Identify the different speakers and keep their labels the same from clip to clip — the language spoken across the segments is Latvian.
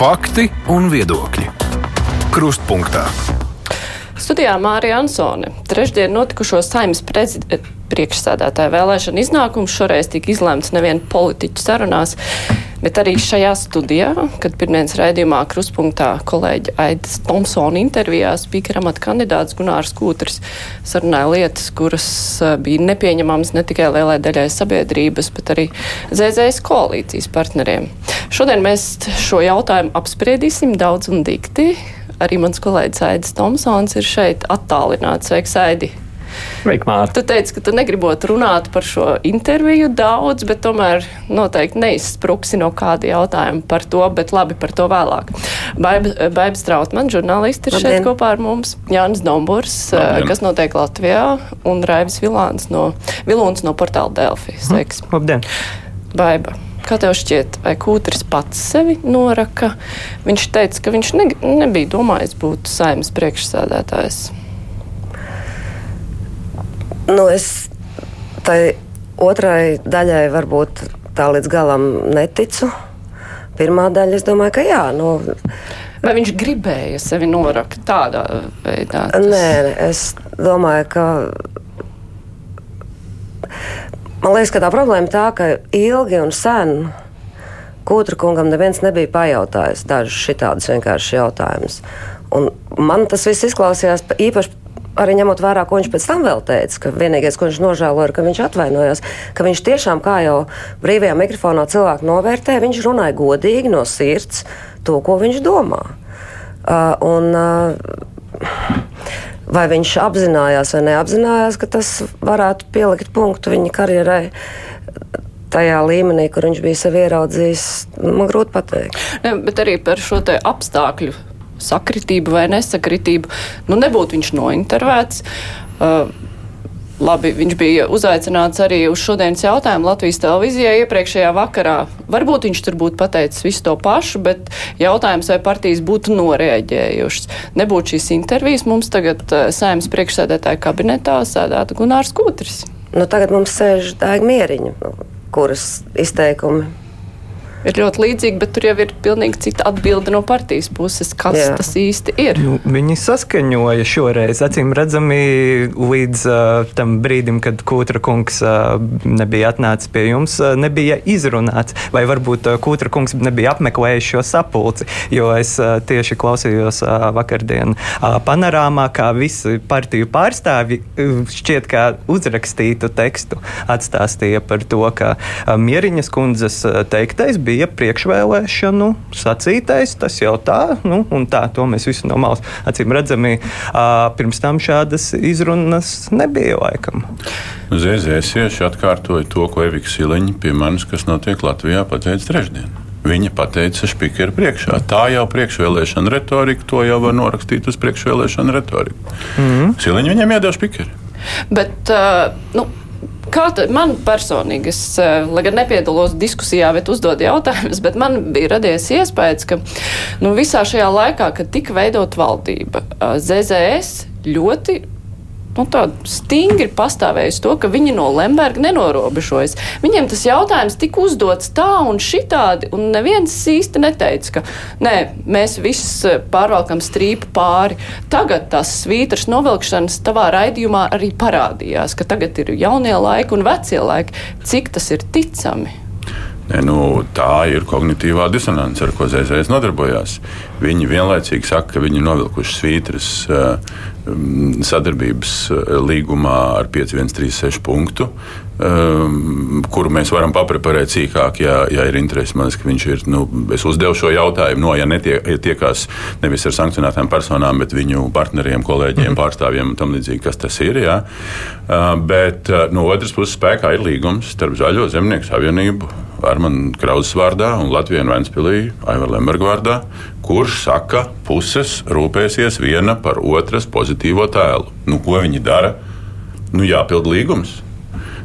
Speaker 1: Fakti un viedokļi. Krustpunktā.
Speaker 2: Studijā Mārija Ansone. Trešdien notikušo saimnes priekšsādātāja vēlēšana iznākums šoreiz tika izlemts nevien politiķu sarunās, bet arī šajā studijā, kad pirmdienas raidījumā kruspunktā kolēģi Aidas Tomsona intervijā spīkera amata kandidāts Gunārs Kūtris sarunāja lietas, kuras bija nepieņemamas ne tikai lielai daļai sabiedrības, bet arī ZZS koalīcijas partneriem. Šodien mēs šo jautājumu apspriedīsim daudz un dikti. Arī mans kolēģis Aidis Tomsons ir šeit attālināts. Sveiks, Aidi!
Speaker 3: Sveiki, Mārta.
Speaker 2: Tu teici, ka tu negribot runāt par šo interviju daudz, bet tomēr noteikti neizspruksi no kāda jautājuma par to, bet labi par to vēlāk. Baiba Strautman, žurnālisti, ir Labdien. šeit kopā ar mums. Jānis Domburs, Labdien. kas notiek Latvijā, un Raivis Vilāns no, Vilons no portāla Delfi. Sveiks!
Speaker 3: Labdien!
Speaker 2: Baiba! Kā tev šķiet, vai Kūtris pats sevi noraka? Viņš teica, ka viņš ne, nebija domājis būt saimnes priekšsēdētājs.
Speaker 4: Nu, es tai otrai daļai varbūt tā līdz galam neticu. Pirmā daļa, es domāju, ka jā. Nu,
Speaker 2: Vai viņš gribēja sevi norakt tādā veidā?
Speaker 4: Tas... Nē, es domāju, ka Man liekas, ka tā problēma ir tā, ka ilgi un sen Kūtra kungam neviens nebija pajautājis dažus šādus vienkāršus jautājumus. Un man tas viss izklausījās īpaši. Arī ņemot vērā, ko viņš pēc tam vēl teica, ka vienīgais, ko viņš nožēloja, ir, ka viņš atvainojās, ka viņš tiešām, kā jau brīvajā mikrofonā cilvēku novērtē, viņš runāja godīgi no sirds to, ko viņš domā. Uh, un, uh, vai viņš apzinājās vai neapzinājās, ka tas varētu pielikt punktu viņa karjerai. Tajā līmenī, kur viņš bija sevi ieraudzījis, man grūti pateikt.
Speaker 2: Ne, bet arī par šo apstākļu sakritību vai nesakritību. Nu, nebūtu viņš nointervēts. Uh, Labi, viņš bija uzaicināts arī uz šodienas jautājumu Latvijas televīzijā iepriekšējā vakarā. Varbūt viņš tur būtu pateicis visu to pašu, bet jautājums, vai partijas būtu noreaģējušas. Nebūtu šīs intervijas, mums tagad uh, saimnes priekšsēdētāja kabinetā sēdētu Gunārs Kūtris.
Speaker 4: Nu, tagad mums sēž Daiga Mieriņa, kuras izteikumi
Speaker 2: ir ļoti līdzīgi, bet tur jau ir pilnīgi cita atbilde no partijas puses, kas Jā. tas īsti ir.
Speaker 3: Nu, viņi saskaņoja šoreiz, acīm redzami, līdz uh, tam brīdim, kad Kūtra kungs uh, nebija atnācis pie jums, uh, nebija izrunāts. Vai varbūt uh, Kūtra kungs nebija apmeklējis šo sapulci, jo es uh, tieši klausījos uh, vakardien uh, panorāmā, kā visi partiju pārstāvji uh, šķiet, kā uzrakstītu tekstu atstāstīja par to, ka uh, Mieriņas kundzes uh, teiktais bija bija priekšvēlēšanu sacītais. Tas jau tā, nu, un tā, to mēs visi no malas acīm redzami. Pirms tam šādas izrunas nebija laikam.
Speaker 5: Zēzēsieši atkārtoja to, ko Evika Siliņa pie manis, kas notiek Latvijā, pateica trešdien. Viņa pateica Špīkera priekšā. Tā jau priekšvēlēšana retorika, to jau var norakstīt uz priekšvēlēšana retoriku. Mm -hmm. Siliņa viņam iedeva Špīkeru.
Speaker 2: Bet, uh, nu, Kā man personīgi, es, eh, lai gan nepiedalos diskusijā, bet uzdodu jautājumus, bet man bija radies iespējas, ka nu, visā šajā laikā, kad tika veidot valdība, eh, ZZS ļoti nu, stingri pastāvējusi to, ka viņi no Lemberga nenorobežojas. Viņiem tas jautājums tika uzdots tā un šitādi, un neviens īsti neteica, ka nē, mēs visi eh, pārvalkam strīpu pāri. Tagad tās svītras novilkšanas tavā raidījumā arī parādījās, ka tagad ir jaunie laiki un vecie laiki. Cik tas ir ticami?
Speaker 5: Ne, nu, tā ir kognitīvā disonance, ar ko ZZS nodarbojās. Viņi vienlaicīgi saka, ka viņi ir novilkuši svītras uh, sadarbības uh, līgumā ar 5136 punktu, um, kuru mēs varam papreparēt sīkāk, ja, ja ir interesi. Man liekas, ka viņš ir. Nu, es uzdevu šo jautājumu, no, ja netiek, ja tiekās nevis ar sankcionētām personām, bet viņu partneriem, kolēģiem, mm -hmm. pārstāvjiem un tam līdzīgi, kas tas ir. Jā. Uh, bet uh, no otras puses, spēkā ir līgums starp Zaļo zemnieku savienību Armāna Krausas vārdā un Latvijas Vēnspīlī Aivara Lemberga vārdā, kurš saka, puses rūpēsies viena par otras pozitīvo tēlu. Nu, ko viņi dara? Nu, jāpild līgums.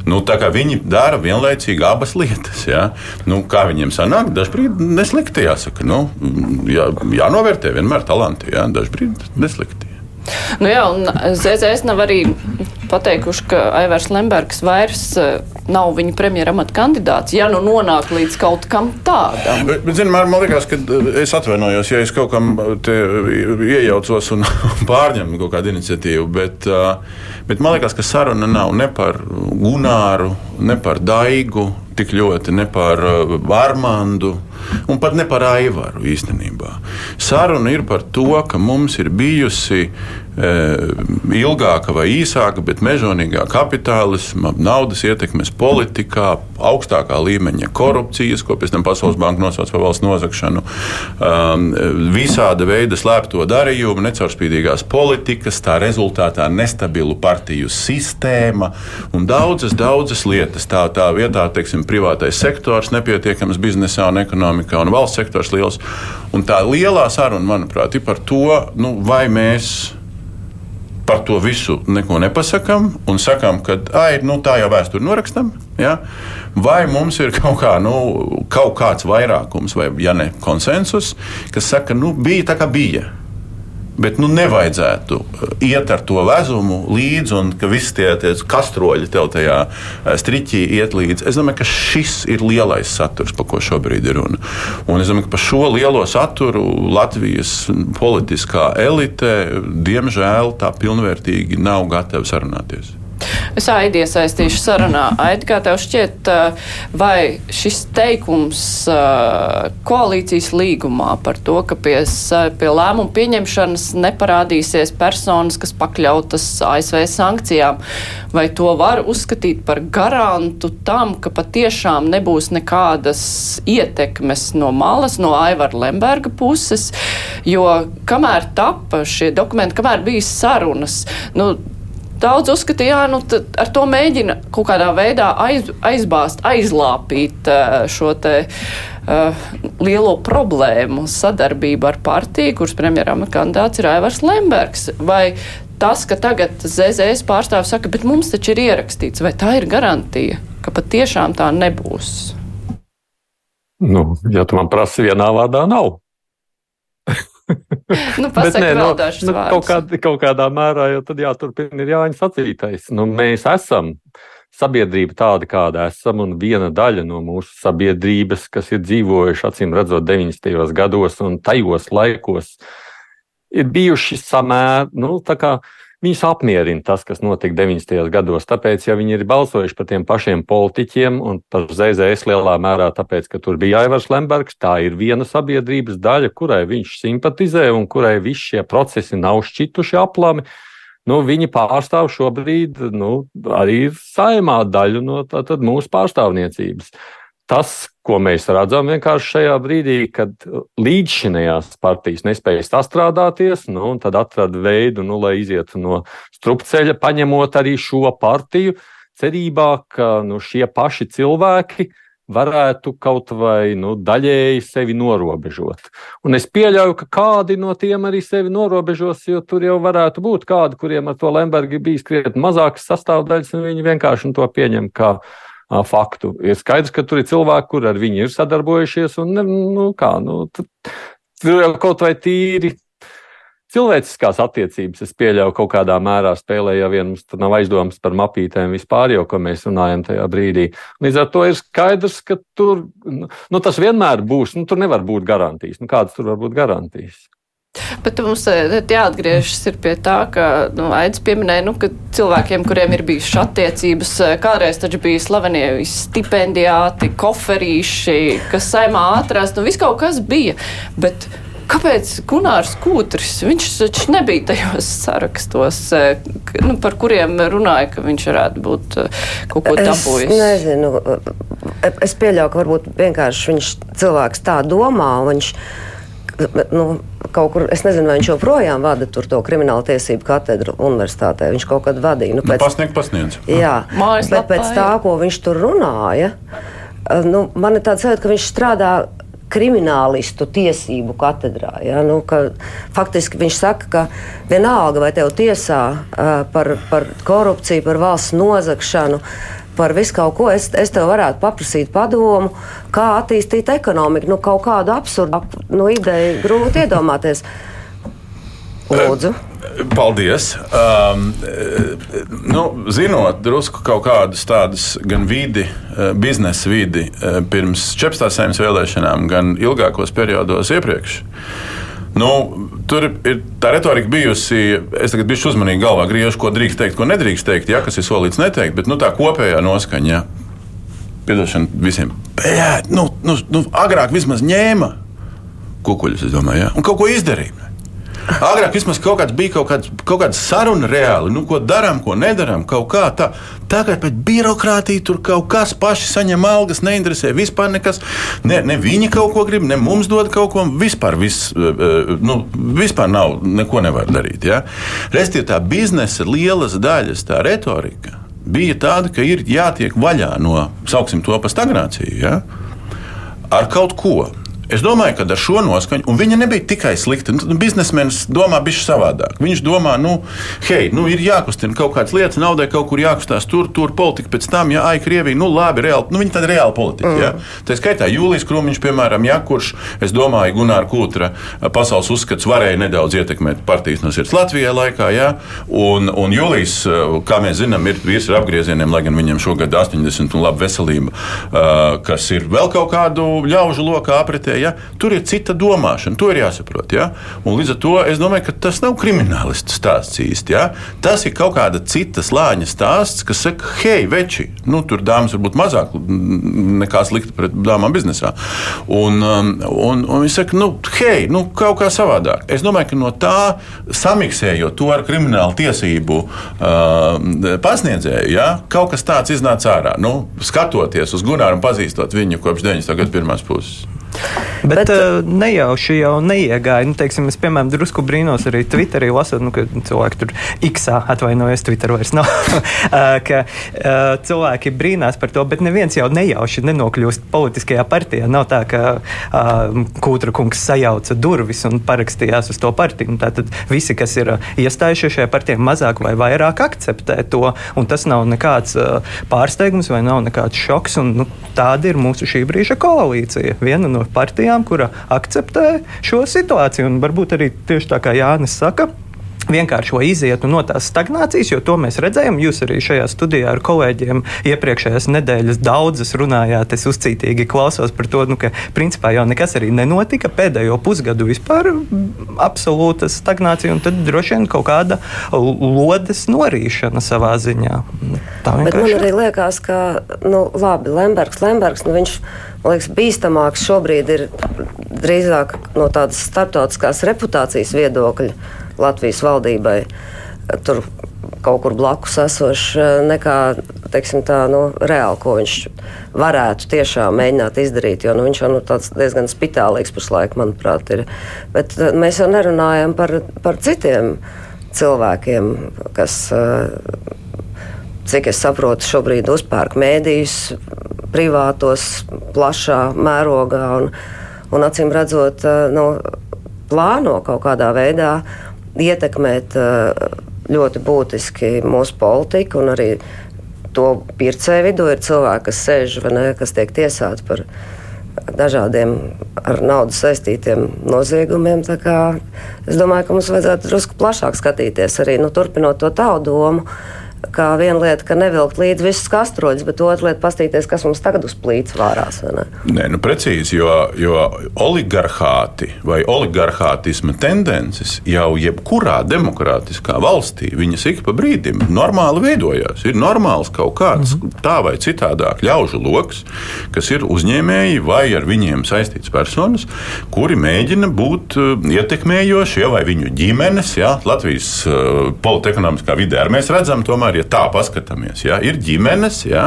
Speaker 5: Nu, viņi dara vienlaicīgi abas lietas. Ja? Nu, kā viņiem sanāk, dažkārt neslikti jāsaka. Nu, jā, jānovērtē vienmēr talanti, ja? dažkārt neslikti.
Speaker 2: Nu jā, un ZZS nav arī pateikuši, ka Aivars Lembergs vairs uh, nav viņa premjera amata kandidāts, ja nu nonāk līdz kaut kam tādam.
Speaker 5: Bet, bet zin, man, liekas, ka es atvainojos, ja es kaut kam iejaucos un pārņemu kaut kādu iniciatīvu, bet, bet man liekas, ka saruna nav ne par Gunāru, ne par Daigu, tik ļoti ne par Armandu un pat ne par Aivaru īstenībā. Saruna ir par to, ka mums ir bijusi ilgāka vai īsāka, bet mežonīgā kapitālisma, naudas ietekmes politikā, augstākā līmeņa korupcijas, ko pēc tam Pasaules banka nosauc par valsts nozagšanu, um, visāda veida slēpto darījumu, necaurspīdīgās politikas, tā rezultātā nestabilu partiju sistēma un daudzas, daudzas lietas. Tā, tā vietā, teiksim, privātais sektors nepietiekams biznesā un ekonomikā, un valsts sektors liels. Un tā lielā saruna, manuprāt, ir par to, nu, vai mēs par to visu neko nepasakām un sakām, ka ai, nu, tā jau vēsture norakstam. Ja? Vai mums ir kaut, kā, nu, kaut kāds vairākums, vai ja ne konsensus, kas saka, nu, bija tā, kā bija. Bet nu, nevajadzētu uh, iet ar to vezumu līdzi, un ka visi tie, tie kastroļi tev tajā uh, striķī iet līdzi. Es domāju, ka šis ir lielais saturs, par ko šobrīd ir runa. Un es domāju, ka par šo lielo saturu Latvijas politiskā elite, diemžēl, tā pilnvērtīgi nav gatava sarunāties.
Speaker 2: Es Aidi iesaistīšu sarunā. Aidi, kā tev šķiet, vai šis teikums koalīcijas līgumā par to, ka pie, pie lēmumu pieņemšanas neparādīsies personas, kas pakļautas ASV sankcijām, vai to var uzskatīt par garantu tam, ka patiešām nebūs nekādas ietekmes no malas, no Aivara Lemberga puses, jo kamēr tapa šie dokumenti, kamēr bija sarunas, nu, Daudz uzskatīja, ka nu, ar to mēģina kaut kādā veidā aiz, aizbāzt, aizlāpīt šo te, uh, lielo problēmu sadarbību ar partiju, kuras premjeram kandidāts ir Aivars Lembergs. Vai tas, ka tagad ZZS pārstāvs saka, bet mums taču ir ierakstīts, vai tā ir garantija, ka patiešām tā nebūs?
Speaker 6: Nu, ja tu man prasi vienā vārdā, nav.
Speaker 2: nu, Bet, nē, nu, nu,
Speaker 6: kaut, kād, kaut kādā mērā jau tad jāturpina ir Jāņa sacītais. Nu, mēs esam sabiedrība tāda, kāda esam, un viena daļa no mūsu sabiedrības, kas ir dzīvojuši, acīm redzot, 90. gados un tajos laikos, ir bijuši samēr, nu, Viņus apmierina tas, kas notika 90. gados. Tāpēc, ja viņi ir balsojuši par tiem pašiem politiķiem un par ZZS lielā mērā, tāpēc, ka tur bija Aivars Lembergs, tā ir viena sabiedrības daļa, kurai viņš simpatizē un kurai visi šie procesi nav šķituši aplami. Nu, viņi pārstāv šobrīd nu, arī saimā daļu no tā, mūsu pārstāvniecības tas, ko mēs redzam vienkārši šajā brīdī, kad līdzšinējās partijas nespēja sastrādāties, nu, un tad atrada veidu, nu, lai izietu no strupceļa, paņemot arī šo partiju, cerībā, ka nu, šie paši cilvēki varētu kaut vai nu, daļēji sevi norobežot. Un es pieļauju, ka kādi no tiem arī sevi norobežos, jo tur jau varētu būt kādi, kuriem ar to Lembergi bija krietni mazākas sastāvdaļas, un viņi vienkārši to pieņem kā faktu. Ir skaidrs, ka tur ir cilvēki, kur ar viņu ir sadarbojušies, un nu, kā, nu, tur jau kaut vai tīri cilvēciskās attiecības, es pieļauju, kaut kādā mērā spēlē, ja vien mums nav aizdomas par mapītēm vispār, jau ko mēs runājam tajā brīdī. Līdz ar to ir skaidrs, ka tur nu, tas vienmēr būs, nu, tur nevar būt garantijas. Nu, kādas tur var būt garantijas?
Speaker 2: Bet mums eh, jāatgriežas pie tā, ka nu, Aits pieminēja, nu, ka cilvēkiem, kuriem ir bijušas attiecības, eh, kādreiz taču bija slavenie stipendiāti, koferīši, kas saimā atrast, nu viss kaut kas bija. Bet Kāpēc Gunārs Kūtris? Viņš taču nebija tajos sarakstos, eh, nu, par kuriem runāja, ka viņš varētu būt kaut ko dabūjis.
Speaker 4: Es nezinu. Es pieļauju, ka varbūt vienkārši viņš cilvēks tā domā. Viņš, nu, kaut kur, es nezinu, vai viņš joprojām vada to kriminālu tiesību katedru universitātē. Viņš kaut kad vadīja.
Speaker 5: Nu, nu pēc, nu, pasniegt, pasniedz.
Speaker 4: Jā, Mājas bet pēc tā, ko viņš tur runāja, nu, man ir tāds sajūta, ka viņš strādā kriminālistu tiesību katedrā. Ja? Nu, ka, faktiski viņš saka, ka vienalga vai tev tiesā uh, par, par korupciju, par valsts nozagšanu, uh, par visu kaut ko. Es, es tev varētu paprasīt padomu, kā attīstīt ekonomiku. Nu, kaut kādu absurdu nu, ideju grūti iedomāties. Lūdzu.
Speaker 5: Paldies. Um, nu, zinot drusku kaut kādas tādas gan vidi, biznesa vidi pirms 14. saimnes vēlēšanām, gan ilgākos periodos iepriekš. Nu, tur ir tā retorika bijusi. Es tagad biju uzmanīgi galvā griežu, ko drīkst teikt, ko nedrīkst teikt, ja, kas ir solīts neteikt, bet nu, tā kopējā noskaņa. Ja. Piedošana visiem. Bet, nu, nu, nu, agrāk vismaz ņēma kukuļus, es domāju, ja, un kaut ko izdarīja. Agrāk vismaz kaut kāds bija kaut, kāds, kaut kāda saruna reāli, nu, ko darām, ko nedarām, kaut kā tā. Tagad pēc birokrātija tur kaut kas paši saņem algas, neinteresē vispār nekas. Ne, ne viņi kaut ko grib, ne mums dod kaut ko. Vispār, vis, eh, eh, nu, vispār nav, neko nevar darīt. Ja? Restīvi tā biznesa lielas daļas, tā retorika bija tāda, ka ir jātiek vaļā no, sauksim to par stagnāciju, ja? ar kaut ko. Es domāju, ka ar šo noskaņu, un viņa nebija tikai slikta. Nu, biznesmenis domā bišķi savādāk. Viņš domā, nu, hei, nu, ir jākustina kaut kādas lietas, naudai kaut kur jākustās tur, tur politika pēc tam, ja ai, Krievija, nu, labi, reāli, nu, viņi tāda reāla politika. Mm. Ja? Tā skaitā Jūlijas Krūmiņš, piemēram, ja, kurš, es domāju, Gunāra Kūtra pasaules uzskats varēja nedaudz ietekmēt partijas no sirds Latvijā laikā, ja? un, un Jūlijas, kā mēs zinām, ir vīrs ar apgriezieniem, lai gan viņam šogad 80 un laba veselība, kas ir vēl kaut kādu ļaužu lokā apritē ja? tur ir cita domāšana. To ir jāsaprot. Ja? Un līdz ar to es domāju, ka tas nav kriminālistu stāsts īsti. Ja? Tas ir kaut kāda cita slāņa stāsts, kas saka, hei, veči, nu, tur dāmas varbūt mazāk nekā slikta pret dāmām biznesā. Un, um, un, un viņi saka, nu, hei, nu, kaut kā savādāk. Es domāju, ka no tā samiksējot to ar kriminālu tiesību uh, pasniedzēju, ja? kaut kas tāds iznāca ārā. Nu, skatoties uz Gunāru un pazīstot viņu kopš 90. gada pirmās puses.
Speaker 3: Bet, Bet uh, nejauši jau neiegāja. Nu, teiksim, es, piemēram, drusku brīnos arī Twitterī lasot, nu, ka cilvēki tur X-ā atvainojas, Twitter vairs nav. ka uh, cilvēki brīnās par to, bet neviens jau nejauši nenokļūst politiskajā partijā. Nav tā, ka uh, Kūtra kungs sajauca durvis un parakstījās uz to partiju. Tātad visi, kas ir uh, iestājušies šajā partijā, mazāk vai vairāk akceptē to. Tas nav nekāds uh, pārsteigums vai nav nekāds šoks. Un, nu, tāda ir mūsu šī brīža koalīcija. Viena no partijām, kura akceptē šo situāciju. Un varbūt arī tieši tā kā Jānis saka, vienkāršo izietu no tās stagnācijas, jo to mēs redzējām. Jūs arī šajā studijā ar kolēģiem iepriekšējās nedēļas daudzas runājāt. Es uzcītīgi klausos par to, nu, ka principā jau nekas arī nenotika. Pēdējo pusgadu vispār absolūta stagnācija un tad droši vien kaut kāda lodes norīšana savā ziņā.
Speaker 4: Tā vienkārši. Bet man arī liekas, ka, nu, labi, Lembergs, Lembergs, nu, viņš liekas, bīstamāks šobrīd ir drīzāk no tādas starptautiskās reputācijas viedokļa Latvijas valdībai. Tur kaut kur blakus esošs nekā teiksim, tā, nu, reāli, ko viņš varētu tiešām mēģināt izdarīt. Jo nu, viņš jau nu, diezgan spitālīgs pašlaik, manuprāt, ir. Bet eh, mēs jau nerunājam par, par citiem cilvēkiem, kas, eh, cik es saprotu, šobrīd uzpērk mēdījus privātos, plašā mērogā un, un acīm redzot, eh, nu, plāno kaut kādā veidā ietekmēt eh, ļoti būtiski mūsu politiku un arī to pircēju vidū ir cilvēki, kas sēž vai ne, kas tiek tiesāti par dažādiem ar naudu saistītiem noziegumiem. Es domāju, ka mums vajadzētu drusku plašāk skatīties arī nu, turpinot to tādu domu kā viena lieta, ka nevilkt līdzi visus kastroļus, bet otra lieta - pastīties, kas mums tagad uz plīts vārās.
Speaker 5: Nē, nu precīzi, jo, jo oligarhāti vai oligarhātisma tendences jau jebkurā demokrātiskā valstī, viņas ik pa brīdim normāli veidojās. Ir normāls kaut kāds mm -hmm. tā vai citādāk ļaužu lokus, kas ir uzņēmēji vai ar viņiem saistīts personas, kuri mēģina būt uh, ietekmējoši, ja, vai viņu ģimenes, ja, Latvijas uh, politekonomiskā vidē. Ar mēs redzam tomēr, ja tā paskatāmies, ja, ir ģimenes, ja,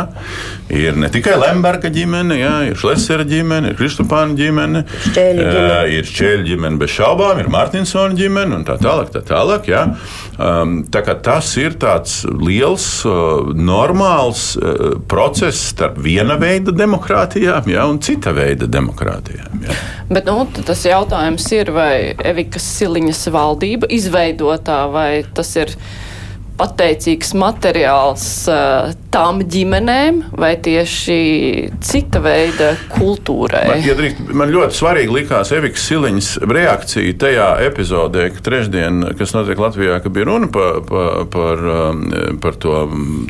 Speaker 5: ir ne tikai Lemberga ģimene, ja, ir Šlesera ģimene, ir Kristupāna ģimene,
Speaker 4: Šķēļa ģimene.
Speaker 5: Ir Šķēļa ģimene bez šaubām, ir Martinsona ģimene un tā tālāk. Tā tālāk ja. um, tā tas ir tāds liels, uh, normāls uh, process starp viena veida demokrātijām ja, un cita veida demokrātijām. Ja.
Speaker 2: Bet nu, tas jautājums ir, vai Evikas Siliņas valdība izveidotā vai tas ir pateicīgs materiāls uh, tām ģimenēm vai tieši cita veida kultūrai?
Speaker 5: Man, ja drīkst, man ļoti svarīgi likās Eviks Siliņas reakcija tajā epizodē, ka trešdien, kas notiek Latvijā, ka bija runa par, par, par, um, par to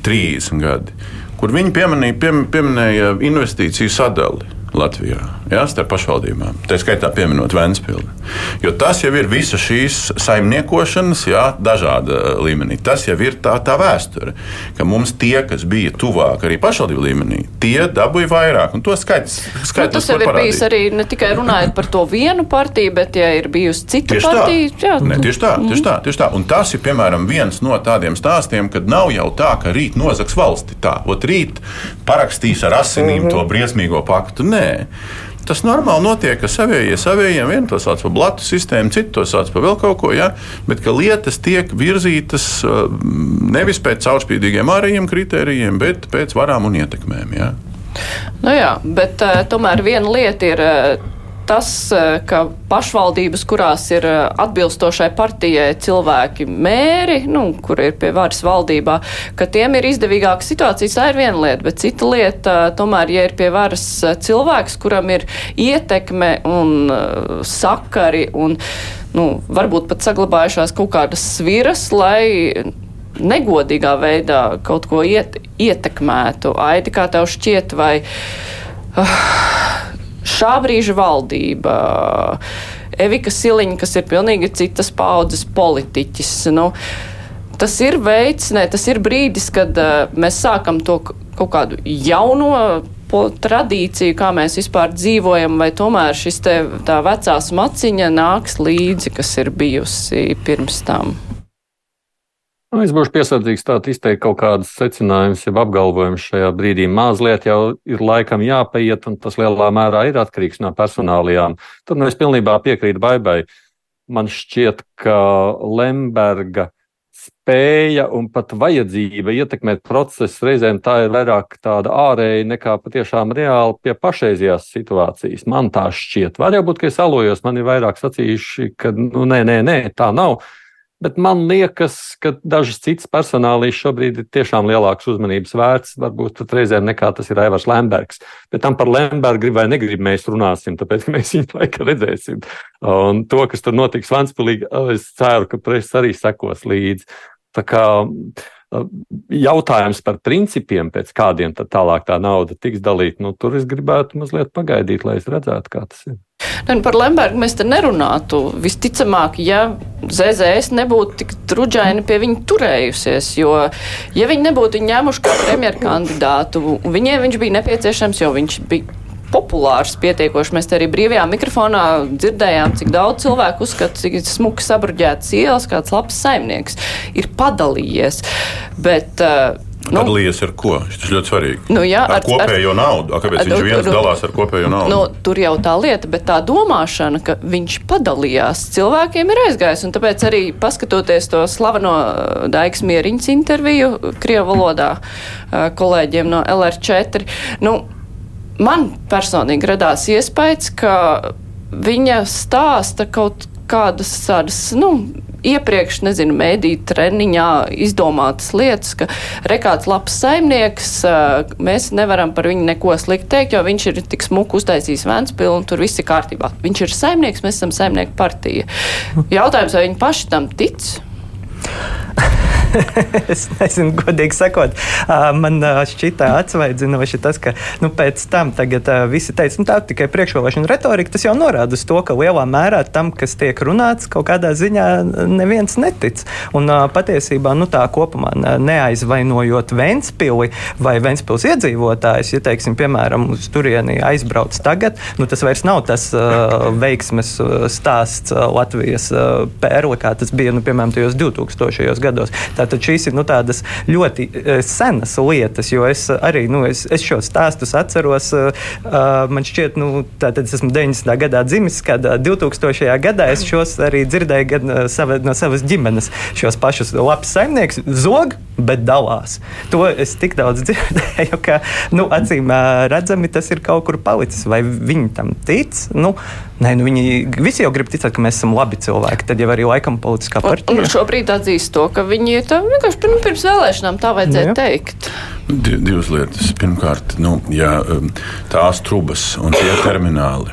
Speaker 5: 30 gadi, kur viņi pieminēja, pieminēja investīciju sadali. Latvijā, jā, starp pašvaldībām. Tā skaitā pieminot Vēnspilsnu. Jo tas jau ir visa šīs saimniekošanas, jā, dažāda līmenī. Tas jau ir tā, tā vēsture, ka mums tie, kas bija tuvāk arī pašvaldību līmenī, tie dabūja vairāk. Un to skaits, skaits
Speaker 2: nu, tas jau ir parādīt. bijis arī ne tikai runājot par to vienu partiju, bet ja ir bijusi cita
Speaker 5: tieši
Speaker 2: partija.
Speaker 5: Tā. Jā, ne, tieši tā, tieši tā, tieši tā. Un tas ir piemēram viens no tādiem stāstiem, kad nav jau tā, ka rīt nozags valsti tā, ot rīt parakstīs ar asinīm to briesmīgo paktu. Nē, Nē. Tas normāli notiek, ka savējie savējiem vienu to sauc par blatu sistēmu, citu to sauc par vēl kaut ko, ja? bet ka lietas tiek virzītas uh, nevis pēc caurspīdīgiem ārējiem kritērijiem, bet pēc varām un ietekmēm. Ja?
Speaker 2: Nu jā, bet uh, tomēr viena lieta ir. Uh, tas, eh, ka pašvaldības, kurās ir eh, atbilstošai partijai cilvēki mēri, nu, kur ir pie varas valdībā, ka tiem ir izdevīgāka situācija, tā ir viena lieta, bet cita lieta, tomēr, ja ir pie varas eh, cilvēks, kuram ir ietekme un sakari un, nu, varbūt pat saglabājušās kaut kādas sviras, lai negodīgā veidā kaut ko iet, ietekmētu. Aidi, kā tev šķiet, vai. Uh, šā brīža valdība. Evika Siliņa, kas ir pilnīgi citas paudzes politiķis. Nu, tas ir veids, ne, tas ir brīdis, kad uh, mēs sākam to kaut kādu jauno tradīciju, kā mēs vispār dzīvojam, vai tomēr šis te tā vecās maciņa nāks līdzi, kas ir bijusi pirms tam.
Speaker 6: Nu, es būšu piesardzīgs tā izteikt kaut kādus secinājumus, jau apgalvojumus šajā brīdī. Mazliet jau ir laikam jāpaiet, un tas lielā mērā ir atkarīgs no personālajām. Tur nu es pilnībā piekrītu Baibai. Man šķiet, ka Lemberga spēja un pat vajadzība ietekmēt procesu reizēm tā ir vairāk tāda ārēja nekā patiešām reāli pie pašreizējās situācijas. Man tā šķiet. Var jau būt, ka es alojos, man ir vairāk sacījuši, ka nu, nē, nē, nē, tā nav. Bet man liekas, ka dažas citas personālijas šobrīd ir tiešām lielākas uzmanības vērts, varbūt pat reizēm nekā tas ir Aivars Lembergs. Bet tam par Lembergu grib vai negrib, mēs runāsim, tāpēc mēs viņu laikā redzēsim. Un to, kas tur notiks Vanspilī, es ceru, ka presa arī sekos līdzi. Tā kā jautājums par principiem, pēc kādiem tālāk tā nauda tiks dalīta, nu, tur es gribētu mazliet pagaidīt, lai es redzētu, kā tas ir.
Speaker 2: Ne, nu, par Lembergu mēs te nerunātu. Visticamāk, ja ZZS nebūtu tik trudžaini pie viņa turējusies, jo, ja viņi nebūtu viņu ņēmuši kā premjerkandidātu, viņiem viņš bija nepieciešams, jo viņš bija populārs pietiekoši. Mēs te arī brīvajā mikrofonā dzirdējām, cik daudz cilvēku uzskata, cik smuki sabruģēts ielas, kāds labs saimnieks ir padalījies. Bet, uh,
Speaker 5: Nu, Padalījies ar ko? Tas ļoti svarīgi.
Speaker 2: Nu, jā,
Speaker 5: ar, ar kopējo ar, naudu. A, kāpēc ar, viņš viens ar, dalās ar kopējo naudu?
Speaker 2: Nu, tur jau tā lieta, bet tā domāšana, ka viņš padalījās, cilvēkiem ir aizgājis. Un tāpēc arī paskatoties to slaveno Daigas Mieriņas interviju Krievu valodā kolēģiem no LR4, nu, man personīgi radās iespējas, ka viņa stāsta kaut kādas tādas, nu, iepriekš, nezinu, mēdīju treniņā izdomātas lietas, ka rekāds labs saimnieks, mēs nevaram par viņu neko slikti teikt, jo viņš ir tik smuku uztaisījis Vēnspilnu un tur viss ir kārtībā. Viņš ir saimnieks, mēs esam saimnieku partija. Jautājums, vai viņi paši tam tic?
Speaker 3: es nezinu, godīgi sakot, man šķita atsvaidzinoši tas, ka nu, pēc tam visi teica, nu, tā tikai priekšvēlēšana retorika. Tas jau norāda uz to, ka lielā mērā tam, kas tiek runāts, kaut kādā ziņā neviens netic. Un patiesībā nu, tā kopumā neaizvainojot Ventspili vai Ventspils iedzīvotājus, ja, teiksim, piemēram, uz turieni aizbrauc tagad, nu, tas vairs nav tas uh, veiksmes stāsts Latvijas uh, pērle, kā tas bija, nu, piemēram, tajos 2000. gados. Tātad šīs ir nu, tādas ļoti uh, senas lietas, jo es arī nu, es, es šos stāstus atceros. Uh, man šķiet, nu, tātad es esmu 90. gadā dzimis, kad 2000. gadā es šos arī dzirdēju gan sava, no savas ģimenes. Šos pašus labs saimnieks zog, bet dalās. To es tik daudz dzirdēju, ka nu, acīm redzami tas ir kaut kur palicis. Vai viņi tam tic? Nu, Nē, nu viņi visi jau grib ticēt, ka mēs esam labi cilvēki. Tad jau arī laikam politiskā partija.
Speaker 2: Un, šobrīd atzīst to, ka viņi ir Tā vienkārši pirms, pirms vēlēšanām tā vajadzēja
Speaker 3: Jā.
Speaker 2: teikt.
Speaker 5: Di- Divas lietas. Pirmkārt, nu, ja, um, tās trubas un tie termināli.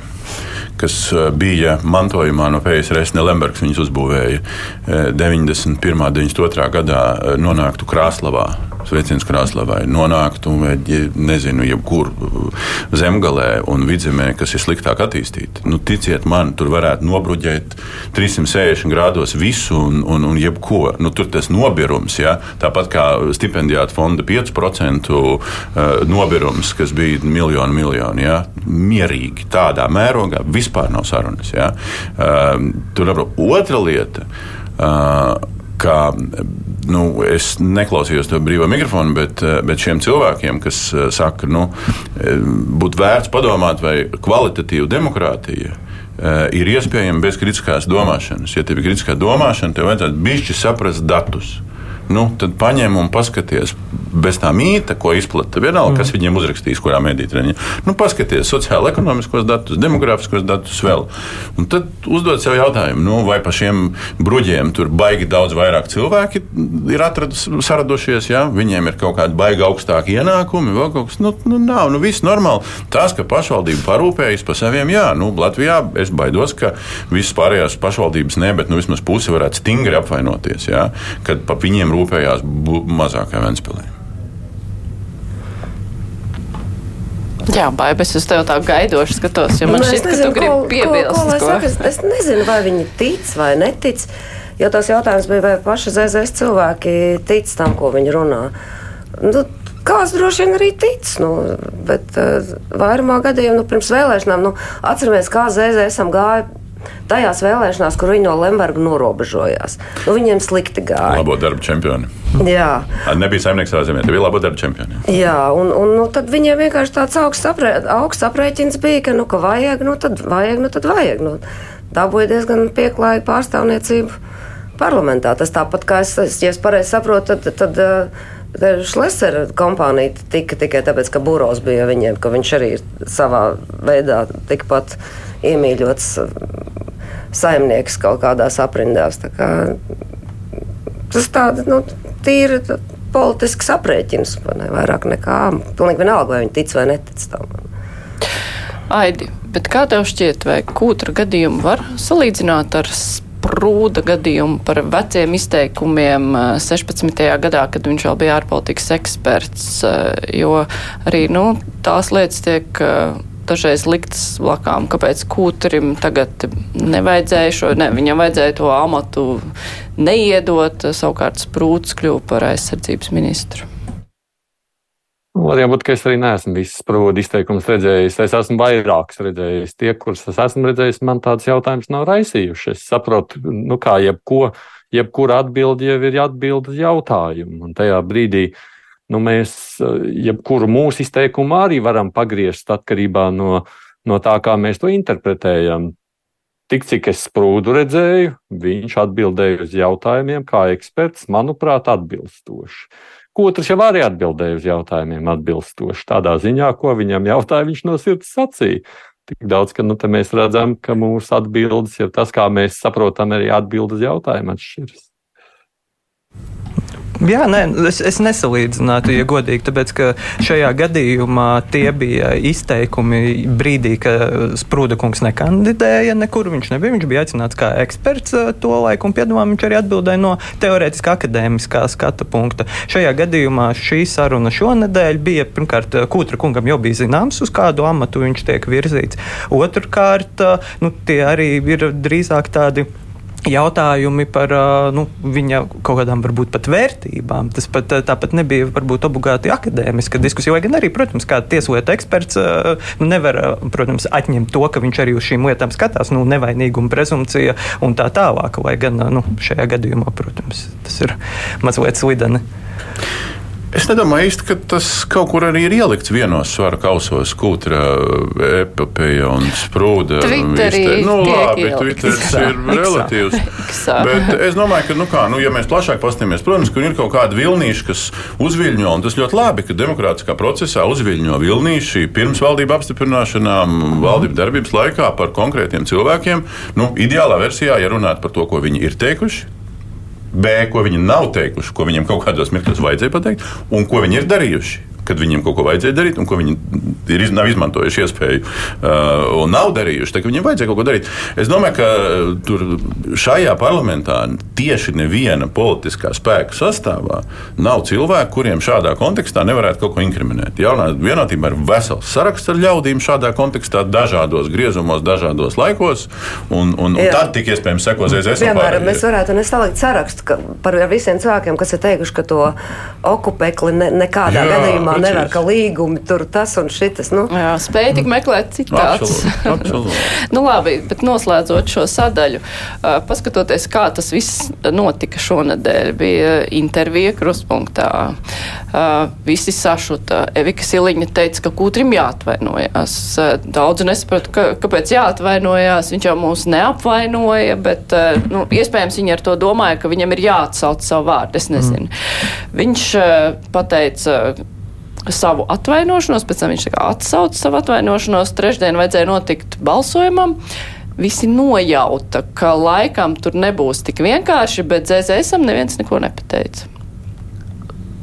Speaker 5: Kas uh, bija mantojumā no PSRS, ne Lembergs viņus uzbūvēja eh, 91. un 92. gadā, eh, nonāktu Krāslavā. Sveiciens Krāslavai, nonāktu, nezinu, jebkur uh, zemgalē un vidzemē, kas ir sliktāk attīstīti. Nu, ticiet man, tur varētu nobruģēt 360 grādos visu un, un, un jebko. Nu, tur tas nobirums, ja? tāpat kā stipendijāta fonda 5% uh, nobirums, kas bija miljonu, miljonu. Ja? Mierīgi tādā mērogā vispār nav sarunas. Ja? Uh, tur ir otra lieta. Uh, ka nu, es neklausījos to brīvā mikrofonu, bet, eh, bet šiem cilvēkiem, kas eh, saka, nu, eh, būtu vērts padomāt, vai kvalitatīva demokrātija eh, ir iespējama bez kritiskās domāšanas. Ja tev ir kritiskā domāšana, tev vajadzētu bišķi saprast datus. Nu, tad paņem un paskaties, bez tā mīta, ko izplatīja. Vienalga, kas viņiem uzrakstīs, kurā treniņā. Nu, paskaties sociālo, ekonomiskos datus, demogrāfiskos datus vēl. Un tad uzdod sev jautājumu, nu, vai pa šiem bruģiem tur baigi daudz vairāk cilvēki ir atradus, saradušies. Ja? Viņiem ir kaut kādi baigi augstāki ienākumi, vēl kaut kas. Nu, nu, nav, nu, viss normāli. Tas, ka pašvaldība parūpējas par saviem, jā, nu, Latvijā es baidos, ka visas pārējās pašvaldības ne, bet nu, vismaz pusi varētu stingri apvainoties, ja? kad pa viņiem rūpējās mazākā Ventspilī.
Speaker 2: Jā, baigās, es tev tā gaidoši skatos, jo man
Speaker 4: Nu,
Speaker 2: šķiet, ka tu gribi
Speaker 4: ko- ko-
Speaker 2: piebilst.
Speaker 4: ko lai
Speaker 2: ko.
Speaker 4: saka, Es, es nezinu, vai viņi tic vai netic. Jo tas jautājums bija, vai paši ZZS cilvēki tic tam, ko viņi runā. Nu, Kāds droši vien arī tic, nu, bet uh, vairumā gadījumā, nu, pirms vēlēšanām, nu, atceramies, kā ZZS gāja tajās vēlēšanās, kur viņi no Lemberga norobežojās. Nu, viņiem slikti gāja.
Speaker 5: Labo darbu čempioni.
Speaker 4: Jā.
Speaker 5: Nebija saimnieks savā zemē, tie bija labo darbu čempioni.
Speaker 4: Jā, un, un nu, tad viņiem vienkārši tāds augsts, aprē, augsts aprēķins bija, ka, nu, ka vajag, nu, tad vajag, nu, tad vajag. Nu, dabūja diezgan pieklājīgu pārstāvniecību parlamentā. Tas tāpat kā es, ja es pareizi saprotu, tad. tad Šlesera kompānija tika tikai tāpēc, ka Būros bija viņiem, ka viņš arī ir savā veidā tikpat iemīļots uh, saimnieks kaut kādās aprindās. Tā kā, tas tāds nu, tīri politisks aprēķins, ne, vairāk nekā. Pilnīgi vienalga, vai viņi tic vai netic tam.
Speaker 2: Aidi, bet kā tev šķiet, vai kūtra gadījumu var salīdzināt ar sprūda gadījumu par veciem izteikumiem eh, 16. gadā, kad viņš vēl bija ārpolitikas eksperts, eh, jo arī, nu, tās lietas tiek eh, dažreiz liktas blakām, kāpēc kūtrim tagad nevajadzēja šo, ne, viņam vajadzēja to amatu neiedot, savukārt sprūds kļuva par aizsardzības ministru.
Speaker 6: Var jau būt, ka es arī neesmu visas produ izteikumus redzējis. Es esmu vairākus redzējis. Tie, kurus es esmu redzējis, man tāds jautājums nav raisījuši. Es saprotu, nu kā jebko, jebkura atbilde jau ir atbilde uz jautājumu. Un tajā brīdī nu, mēs jebkuru mūsu izteikumu arī varam pagriezt atkarībā no, no tā, kā mēs to interpretējam. Tik cik es sprūdu redzēju, viņš atbildēja uz jautājumiem, kā eksperts, manuprāt, atbilstoši. Otrs jau arī atbildēja uz jautājumiem atbilstoši. Tādā ziņā, ko viņam jautāja, viņš no sirds sacīja. Tik daudz, ka nu, mēs redzam, ka mūsu atbildes, ja tas, kā mēs saprotam, arī atbildes jautājumu atšķiras.
Speaker 3: Jā, nē, es, es nesalīdzinātu, ja godīgi, tāpēc ka šajā gadījumā tie bija izteikumi brīdī, kad Sprūda kungs nekandidēja nekur. Viņš nebija, viņš bija aicināts kā eksperts eh, to laiku, un piedāvā viņš arī atbildēja no teorētiskā akadēmiskā skata punkta. Šajā gadījumā šī saruna šonadēļ bija, pirmkārt, Kūtra kungam jau bija zināms, uz kādu amatu viņš tiek virzīts. Otrkārt, eh, nu, tie arī ir drīzāk tādi jautājumi par nu, viņa kaut kādām varbūt pat vērtībām. Tas pat, tāpat nebija varbūt obligāti akadēmiska diskusija. Lai gan arī, protams, kā tieslietu eksperts nu, nevar, protams, atņemt to, ka viņš arī uz šīm lietām skatās, nu, nevainīguma prezumcija un tā tālāk. Lai gan nu, šajā gadījumā, protams, tas ir mazliet slideni.
Speaker 5: Es nedomāju īsti, ka tas kaut kur arī ir ielikts vienos svara kausos, kūtra, epopeja un sprūda.
Speaker 2: Twitterī
Speaker 5: Nu, labi. Twitters ir relatīvs. Bet es domāju, ka, nu kā, nu, ja mēs plašāk paskatāmies, protams, ka ir kaut kādi vilnīši, kas uzviļņo, un tas ļoti labi, ka demokrātiskā procesā uzviļņo vilnīši pirms valdību apstiprināšanām, valdību darbības laikā par konkrētiem cilvēkiem. Nu, ideālā versijā, ja runāt par to, ko viņi ir teikuši, B, ko viņi nav teikuši, ko viņiem kaut kādos mirkļos vajadzēja pateikt, un ko viņi ir darījuši kad viņiem kaut ko vajadzēja darīt, un ko viņi ir, nav izmantojuši iespēju uh, un nav darījuši. Tad viņiem vajadzēja kaut ko darīt. Es domāju, ka uh, tur šajā parlamentā tieši neviena politiskā spēka sastāvā nav cilvēku, kuriem šādā kontekstā nevarētu kaut ko inkriminēt. Jaunā vienotībā ir vesels saraksts ar ļaudīm šādā kontekstā, dažādos griezumos, dažādos laikos, un, un, un tad tik iespējams sekos ZZS.
Speaker 4: Piemēram, mēs varētu nesalikt sarakstu par visiem cilvēkiem, kas ir teikuši, ka to okupekli ne, nekādā Jā, gadījumā precīzi. nevar, ka līgumi tur tas un šitas. Nu.
Speaker 2: Jā, spēj tik meklēt citātus. nu, labi, bet noslēdzot šo sadaļu, paskatoties, kā tas viss notika šonadēļ, bija intervija kruspunktā. Visi sašuta. Evika Siliņa teica, ka kūtrim jāatvainojas. Uh, daudzi nesaprata, ka, kāpēc jāatvainojas. Viņš jau mūs neapvainoja, bet nu, iespējams viņi ar to domāja, ka viņam ir jāatsauc savu vārdu. Es nezinu. Mm. Viņš pateica, savu atvainošanos, pēc tam viņš atsauca savu atvainošanos. Trešdien vajadzēja notikt balsojumam. Visi nojauta, ka laikam tur nebūs tik vienkārši, bet ZZSam neviens neko nepateica.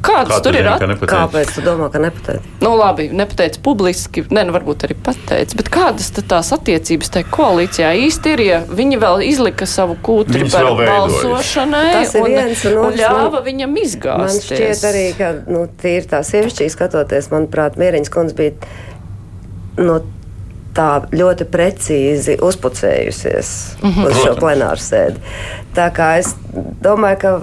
Speaker 2: Kāds Kā tur ir? At...
Speaker 4: Kāpēc tu domā, ka nepateici?
Speaker 2: Nu, labi, nepateici publiski, ne, nu, varbūt arī pateici, bet kādas tās attiecības tajā koalīcijā īsti ir, ja viņi vēl izlika savu kūtri par balsošanai
Speaker 4: Tas un, viens, un,
Speaker 2: un ļāva nu, viņam izgāzt?
Speaker 4: Man šķiet arī, ka, nu, tīri tā sievišķīgi skatoties, manuprāt, Mieriņas kundze bija, nu, tā ļoti precīzi uzpucējusies mm -hmm. uz šo plenāru sēdi. Tā kā es domāju, ka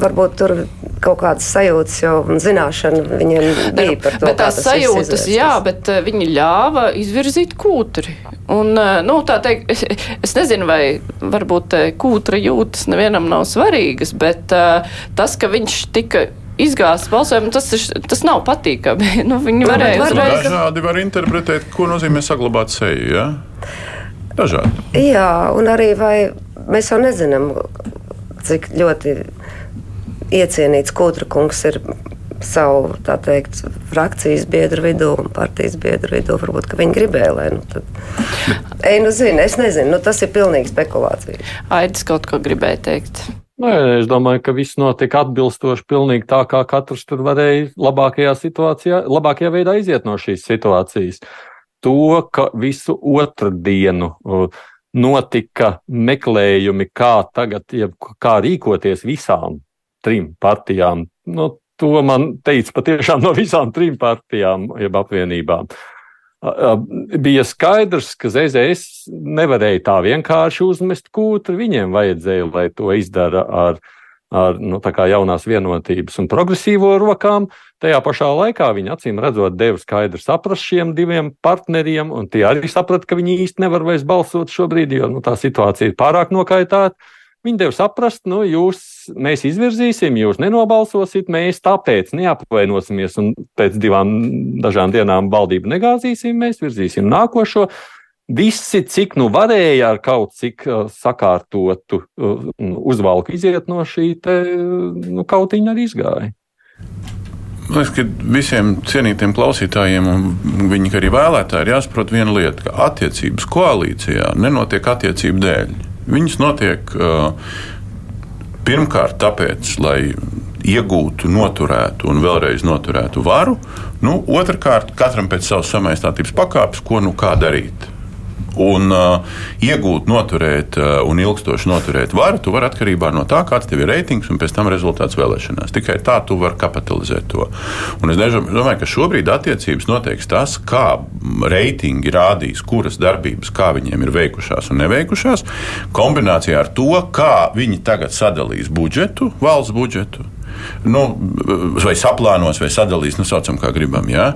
Speaker 4: varbūt tur kaut kādas sajūtas jau zināšana viņiem bija par to.
Speaker 2: Bet tās sajūtas, jā, bet uh, viņi ļāva izvirzīt kūtri. Un, uh, nu, tā teikt, es, es nezinu, vai varbūt uh, kūtra jūtas nevienam nav svarīgas, bet tas, ka viņš tika izgāzts balsojumu, tas, tas nav patīkami. nu, viņi varēja
Speaker 5: var, uzreiz. Dažādi var interpretēt, ko nozīmē saglabāt seju. Ja? Dažādi.
Speaker 4: Jā, un arī vai mēs jau nezinām, cik ļoti iecienīts Kūtra kungs ir savu teikt, frakcijas biedru vidū un partijas biedru vidū. Varbūt viņi gribēja, lai nu, tad. Ei, nu, zini, es nezinu, nu, tas ir pilnīgi spekulācija.
Speaker 2: Aidis kaut ko gribēja teikt.
Speaker 6: Nē, es domāju, ka viss notika atbilstoši pilnīgi tā, kā katrs tur varēja labākajā situācijā, labākajā veidā iziet no šīs situācijas. To, ka visu otru dienu notika meklējumi, kā tagad, kā rīkoties visām trim partijām. Nu, to man teica patiešām no visām trim partijām, jeb apvienībām. Bija skaidrs, ka ZZS nevarēja tā vienkārši uzmest kūtri. Viņiem vajadzēja, lai to izdara ar, ar nu, jaunās vienotības un progresīvo rokām. Tajā pašā laikā viņi acīm redzot, deva skaidru saprast šiem diviem partneriem, un tie arī saprata, ka viņi īsti nevar vairs balsot šobrīd, jo nu, tā situācija ir pārāk nokaitāta. Viņi deva saprast, nu, jūs, mēs izvirzīsim, jūs nenobalsosiet, mēs tāpēc neapvainosimies un pēc divām dažām dienām valdību negāzīsim, mēs virzīsim nākošo. Visi, cik nu varēja ar kaut cik uh, sakārtotu uh, uzvalku iziet no šī te, nu, kautiņa arī izgāja.
Speaker 5: Man liekas, ka visiem cienītiem klausītājiem un viņi arī vēlētāji ir jāsaprot viena lieta, ka attiecības koalīcijā nenotiek attiecību dēļ. Viņas notiek uh, pirmkārt tāpēc, lai iegūtu, noturētu un vēlreiz noturētu varu. Nu, otrakārt, katram pēc savas samaistātības pakāpes, ko nu kā darīt. Un uh, iegūt, noturēt uh, un ilgstoši noturēt varu, tu vari atkarībā no tā, kāds tev ir reitings un pēc tam rezultāts vēlēšanās. Tikai tā tu vari kapitalizēt to. Un es domāju, ka šobrīd attiecības noteiks tas, kā reitingi rādīs, kuras darbības, kā viņiem ir veikušās un neveikušās, kombinācijā ar to, kā viņi tagad sadalīs budžetu, valsts budžetu nu, vai saplānos, vai sadalīs, nu, saucam, kā gribam, jā,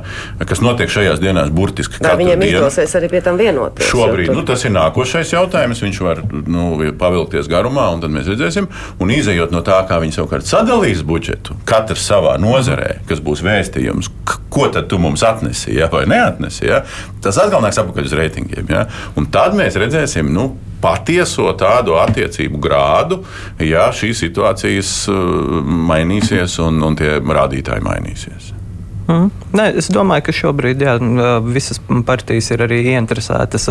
Speaker 5: kas notiek šajās dienās burtiski.
Speaker 4: Vai viņiem dienu. izdosies arī pie tam vienoties?
Speaker 5: Šobrīd nu, tas ir nākošais jautājums. Viņš var nu, pavilkties garumā, un tad mēs redzēsim. Un izējot no tā, kā viņi savukārt sadalīs budžetu, katrs savā nozarē, kas būs vēstījums, ko tad tu mums atnesi, ja, vai neatnesi, ja, tas atkal nāks atpakaļ uz reitingiem. Ja, un tad mēs redzēsim, nu, patieso tādu attiecību grādu, ja šīs situācijas uh, mainīsies un, un tie rādītāji mainīsies.
Speaker 3: Mm. Nē, es domāju, ka šobrīd jā, visas partijas ir arī ieinteresētas.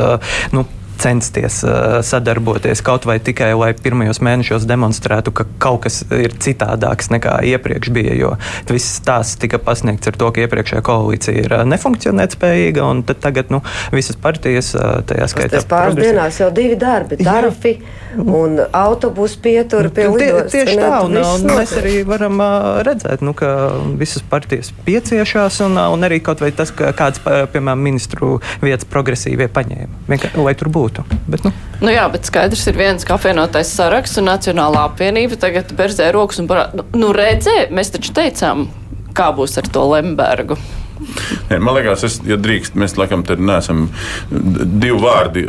Speaker 3: Nu, censties uh, sadarboties kaut vai tikai, lai pirmajos mēnešos demonstrētu, ka kaut kas ir citādāks nekā iepriekš bija. Jo viss tās tika pasniegts ar to, ka iepriekšējā koalīcija ir uh, nefunkcionēt spējīga, un tagad nu, visas partijas, uh, tajā skaitā,
Speaker 4: pāris progresi... dienās jau divi darbi - darbi un autobusu pieturi pie lidostas.
Speaker 3: Tie, tieši tā, un, un mēs arī varam redzēt, nu, ka visas partijas pieciešās, un, un arī kaut vai tas, ka kāds, piemēram, ministru vietas progresīvie paņēma. Vienkār, lai tur būtu. Bet, nu.
Speaker 2: Nu jā, bet skaidrs ir viens, apvienotais saraksts un Nacionālā apvienība tagad berzē rokas un parāda, nu, nu redzē, mēs taču teicām, kā būs ar to Lembergu.
Speaker 5: Nē, man liekas, es, ja drīkst, mēs laikam te neesam divi vārdi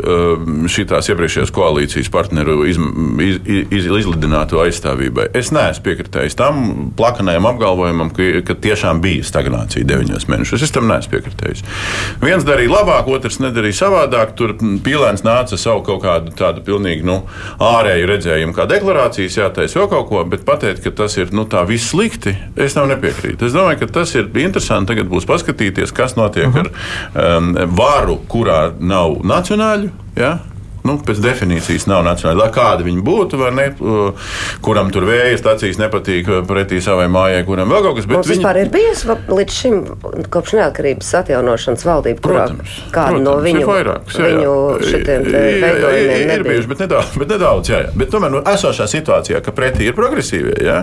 Speaker 5: šīs iepriekšējās koalīcijas partneru iz, iz, iz, izlidināto aizstāvībai. Es neesmu piekritējis tam plakanajam apgalvojumam, ka, ka tiešām bija stagnācija deviņos mēnešos. Es tam neesmu piekritējis. Viens darīja labāk, otrs nedarīja savādāk. Tur pīlēns nāca savu kaut kādu tādu pilnīgi nu, ārēju redzējumu, kā deklarācijas jātaisa vēl kaut ko, bet pateikt, ka tas ir nu, tā viss slikti, es tam nepiekrītu. Es domāju, ka tas ir interesanti. Tagad būs paskatīties paskatīties, kas notiek uh -huh. ar um, varu, kurā nav nacionāļu. Ja? Nu, pēc definīcijas nav nacionāli. Lai kādi viņi būtu, vai ne, kuram tur vēja stācijas nepatīk pretī savai mājai, kuram vēl kaut kas
Speaker 4: tāds. Viņi... vispār ir bijis līdz šim, kopš neatkarības atjaunošanas valdība, kurā
Speaker 5: protams,
Speaker 4: kāda
Speaker 5: protams,
Speaker 4: no viņu, jā, jā. viņu šitiem veidojumiem
Speaker 5: ir, ir bijuši, bet nedaudz, bet nedaudz, jā, jā. Bet tomēr nu, esošā situācijā, ka pretī ir progresīvie, jā,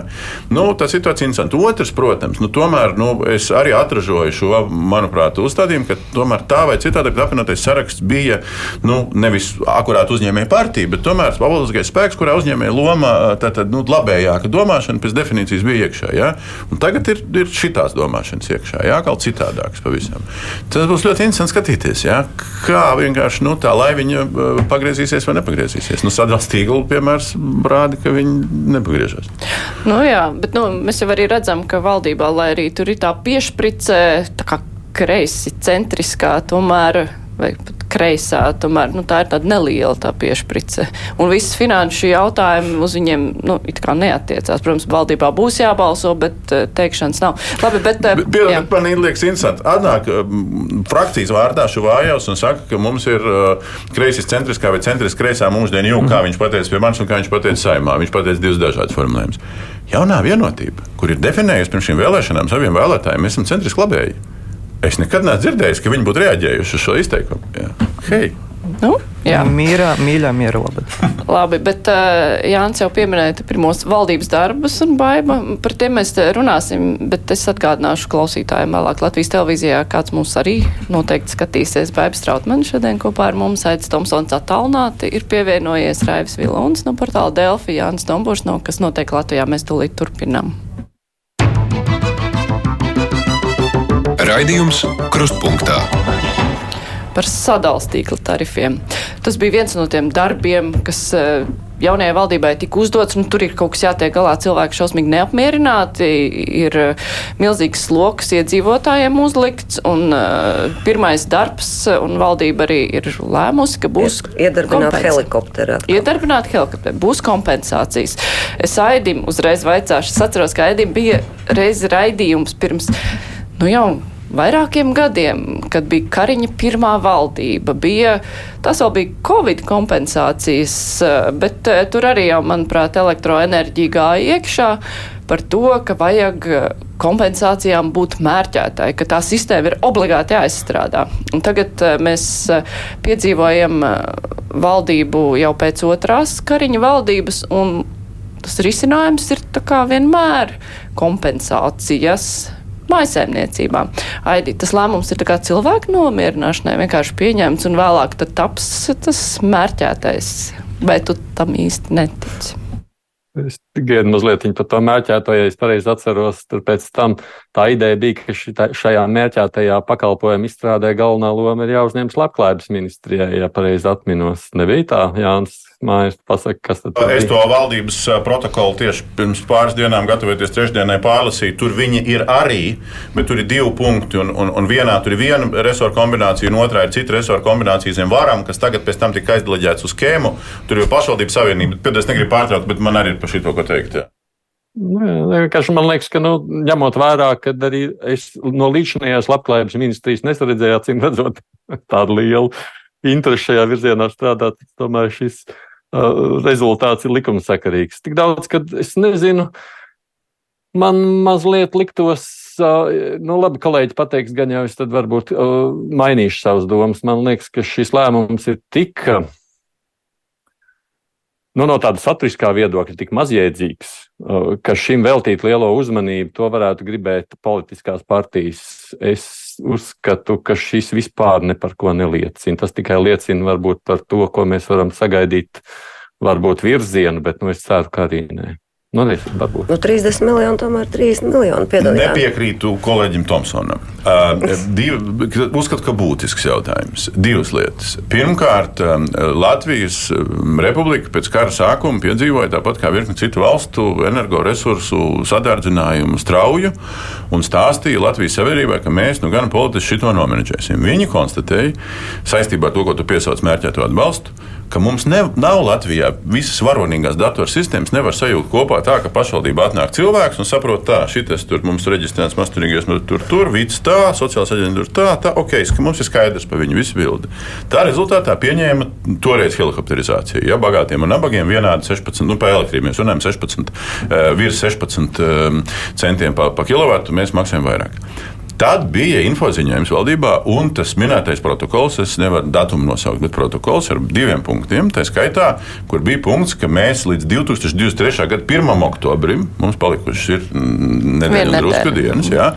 Speaker 5: nu, tā situācija ir interesanta. Otrs, protams, nu, tomēr nu, es arī atražoju šo, manuprāt, uzstādījumu, ka tomēr tā vai citādi apvienotais saraksts bija nu, nevis akurāt uzņēmēja partija, bet tomēr valstiskais spēks, kurā uzņēmēja loma, tātad nu, labējāka domāšana pēc definīcijas bija iekšā. Ja? Un tagad ir, ir šitās domāšanas iekšā, ja? kaut citādākas pavisam. Tas būs ļoti interesanti skatīties, ja? kā vienkārši nu, tā laiviņa pagriezīsies vai nepagriezīsies. Nu, Sadals Tīgla piemērs rāda, ka viņi nepagriežas.
Speaker 2: Nu, jā, bet nu, mēs jau arī redzam, ka valdībā, lai arī tur ir tā piešpricē, tā kā kreisi centriskā, tomēr vai pat kreisā. Tomēr nu, tā ir tāda neliela tā piešprice. Un visas finanšu jautājumi uz viņiem nu, neatiecās. Protams, valdībā būs jābalso, bet uh, teikšanas nav. Labi, bet, uh,
Speaker 5: Piedodiet, man liekas, interesanti. Atnāk uh, frakcijas vārdā Šuvājos un saka, ka mums ir kreisas centriskā vai centriskā kreisā mūždiena jūka, kā viņš pateica pie manis un kā viņš pateica saimā. Viņš pateica divas dažādas formulējumus. Jaunā vienotība, kur ir definējusi pirms šīm vēlēšanām saviem vēlētājiem, mēs esam centriski labēji. Es nekad neesmu dzirdējis, ka viņi būtu reaģējuši uz šo izteikumu. Jā. Hei!
Speaker 2: Nu, jā,
Speaker 3: mīrā, mīļā, mierobada.
Speaker 2: Labi, bet uh, Jānis jau pieminēja pirmos valdības darbus un baiba. Par tiem mēs runāsim, bet es atgādināšu klausītājiem vēlāk Latvijas televīzijā, kāds mūs arī noteikti skatīsies. Baiba Strautmani šodien kopā ar mums Aits Tomsons attālināti ir pievienojies Raivis Vilons no portāla Delfi, Jānis Domburs, no kas notiek Latvijā. Mēs tūlīt turpinām.
Speaker 1: Raidījums Krustpunktā
Speaker 2: par sadalstīkla tarifiem. Tas bija viens no tiem darbiem, kas eh, jaunajai valdībai tika uzdots, un tur ir kaut kas jātiek galā. Cilvēki šausmīgi neapmierināti, ir eh, milzīgs sloks iedzīvotājiem uzlikts, un uh, pirmais darbs, un valdība arī ir lēmusi, ka būs
Speaker 4: iedarbināt helikopteru.
Speaker 2: Iedarbināt helikopteru, būs kompensācijas. Es Aidim uzreiz vaicāšu, es atceros, ka Aidim bija reiz raidījums pirms nu jau vairākiem gadiem, kad bija Kariņa pirmā valdība, bija, tas vēl bija Covid kompensācijas, bet eh, tur arī jau, manuprāt, elektroenerģija gāja iekšā par to, ka vajag kompensācijām būt mērķētāji, ka tā sistēma ir obligāti jāizstrādā. Un tagad eh, mēs eh, piedzīvojam valdību jau pēc otrās Kariņa valdības, un tas risinājums ir tā kā vienmēr kompensācijas mājsaimniecībām. Aidi, tas lēmums ir cilvēku nomierināšanai vienkārši pieņemts un vēlāk taps tas mērķētais. Vai tu tam īsti netici?
Speaker 6: Es tikai mazliet par to mērķēto, ja es pareizi atceros. Tad pēc tam tā ideja bija, ka šitā, šajā mērķētajā pakalpojuma izstrādē galvenā loma ir jāuzņemas labklājības ministrijai, ja pareizi atminos. Nebija tā, Jānis Mājas pasaka, kas tad
Speaker 5: ir. Es to valdības protokolu tieši pirms pāris dienām, gatavoties trešdienai, pārlasīju. Tur viņi ir arī, bet tur ir divi punkti. Un, un, un vienā tur ir viena resursu kombinācija, un otrā ir cita resursu kombinācija zem varam, kas tagad pēc tam tika aizdeleģēts uz kēmu. Tur ir pašvaldības savienība. Pēc es negribu pārtraukt, bet man arī ir par šito ko teikt. Jā.
Speaker 6: Nu, vienkārši man liekas, ka, nu, ņemot vērā, ka arī es no līdzinājās labklājības ministrijas nesaredzēju, acīm redzot, tādu lielu interesi šajā virzienā strādāt, tomēr šis uh, rezultāts ir likumsakarīgs. Tik daudz, ka es nezinu, man mazliet liktos, nu labi, kolēģi pateiks, gan jau es tad varbūt mainīšu savas domas. Man liekas, ka šis lēmums ir tik. Nu, no tāda saturiskā viedokļa tik mazjēdzīgs, ka šim veltīt lielo uzmanību, to varētu gribēt politiskās partijas. Es uzskatu, ka šis vispār ne par ko neliecina. Tas tikai liecina varbūt par to, ko mēs varam sagaidīt, varbūt virzienu, bet nu, es ceru, ka arī nē. Nu, varbūt.
Speaker 4: Nu, 30 miljoni, tomēr 30 miljoni. Piedodiet.
Speaker 5: Nepiekrītu kolēģim Tomsonam. Uh, div, uzskatu, ka būtisks jautājums. Divas lietas. Pirmkārt, um, Latvijas um, republika pēc kara sākuma piedzīvoja tāpat kā virkni citu valstu energoresursu sadārdzinājumu strauju un stāstīja Latvijas sabiedrībai, ka mēs nu gan politiski šito nomenedžēsim. Viņi konstatēja saistībā ar to, ko tu piesauc mērķēto atbalstu ka mums ne, nav Latvijā visas varonīgās datorsistēmas, nevar sajūt kopā tā, ka pašvaldība atnāk cilvēks un saprot, tā, šis tur mums reģistrēts masturīgais, nu, tur, tur, vids tā, sociālās aģentūra tā, tā, ok, ka mums ir skaidrs par viņu visu bildi. Tā rezultātā pieņēma toreiz helikopterizāciju. Ja bagātiem un nabagiem vienādi 16, nu, pa elektrību mēs runājam 16, uh, virs 16 uh, centiem pa, pa kilovatu, mēs maksājam vairāk. Tad bija infoziņojums valdībā, un tas minētais protokols, es nevaru datumu nosaukt, bet protokols ar diviem punktiem. Tā skaitā, kur bija punkts, ka mēs līdz 2023. gada 1. oktobrim, mums palikušas ir nedēļas drusku dienas, jā,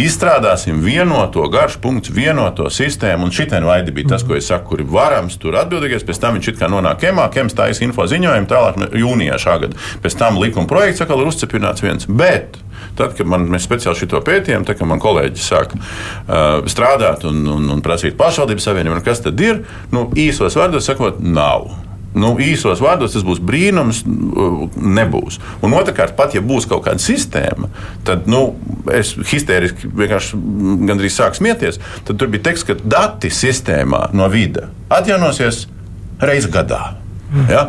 Speaker 5: izstrādāsim vienoto garšu punktu, vienoto sistēmu. Un šitien vaidi bija tas, ko es saku, kur ir varams tur atbildīgais. Pēc tam viņš it kā nonāk Kemā, Kems taisa info ziņojumu, tālāk jūnijā šā gada. Pēc tam likuma projekts atkal ir uzcepināts viens. Bet Tad, kad man, mēs speciāli šo pētījām, tad, kad man kolēģi sāk uh, strādāt un, un, un prasīt pašvaldības savienību, kas tad ir, nu, īsos vārdos sakot, nav. Nu, īsos vārdos tas būs brīnums, nebūs. Un otrkārt, pat ja būs kaut kāda sistēma, tad nu, es histēriski vienkārši gandrīz sāku smieties. Tad tur bija teksts, ka dati sistēmā no vida atjaunosies reizes gadā. Ja?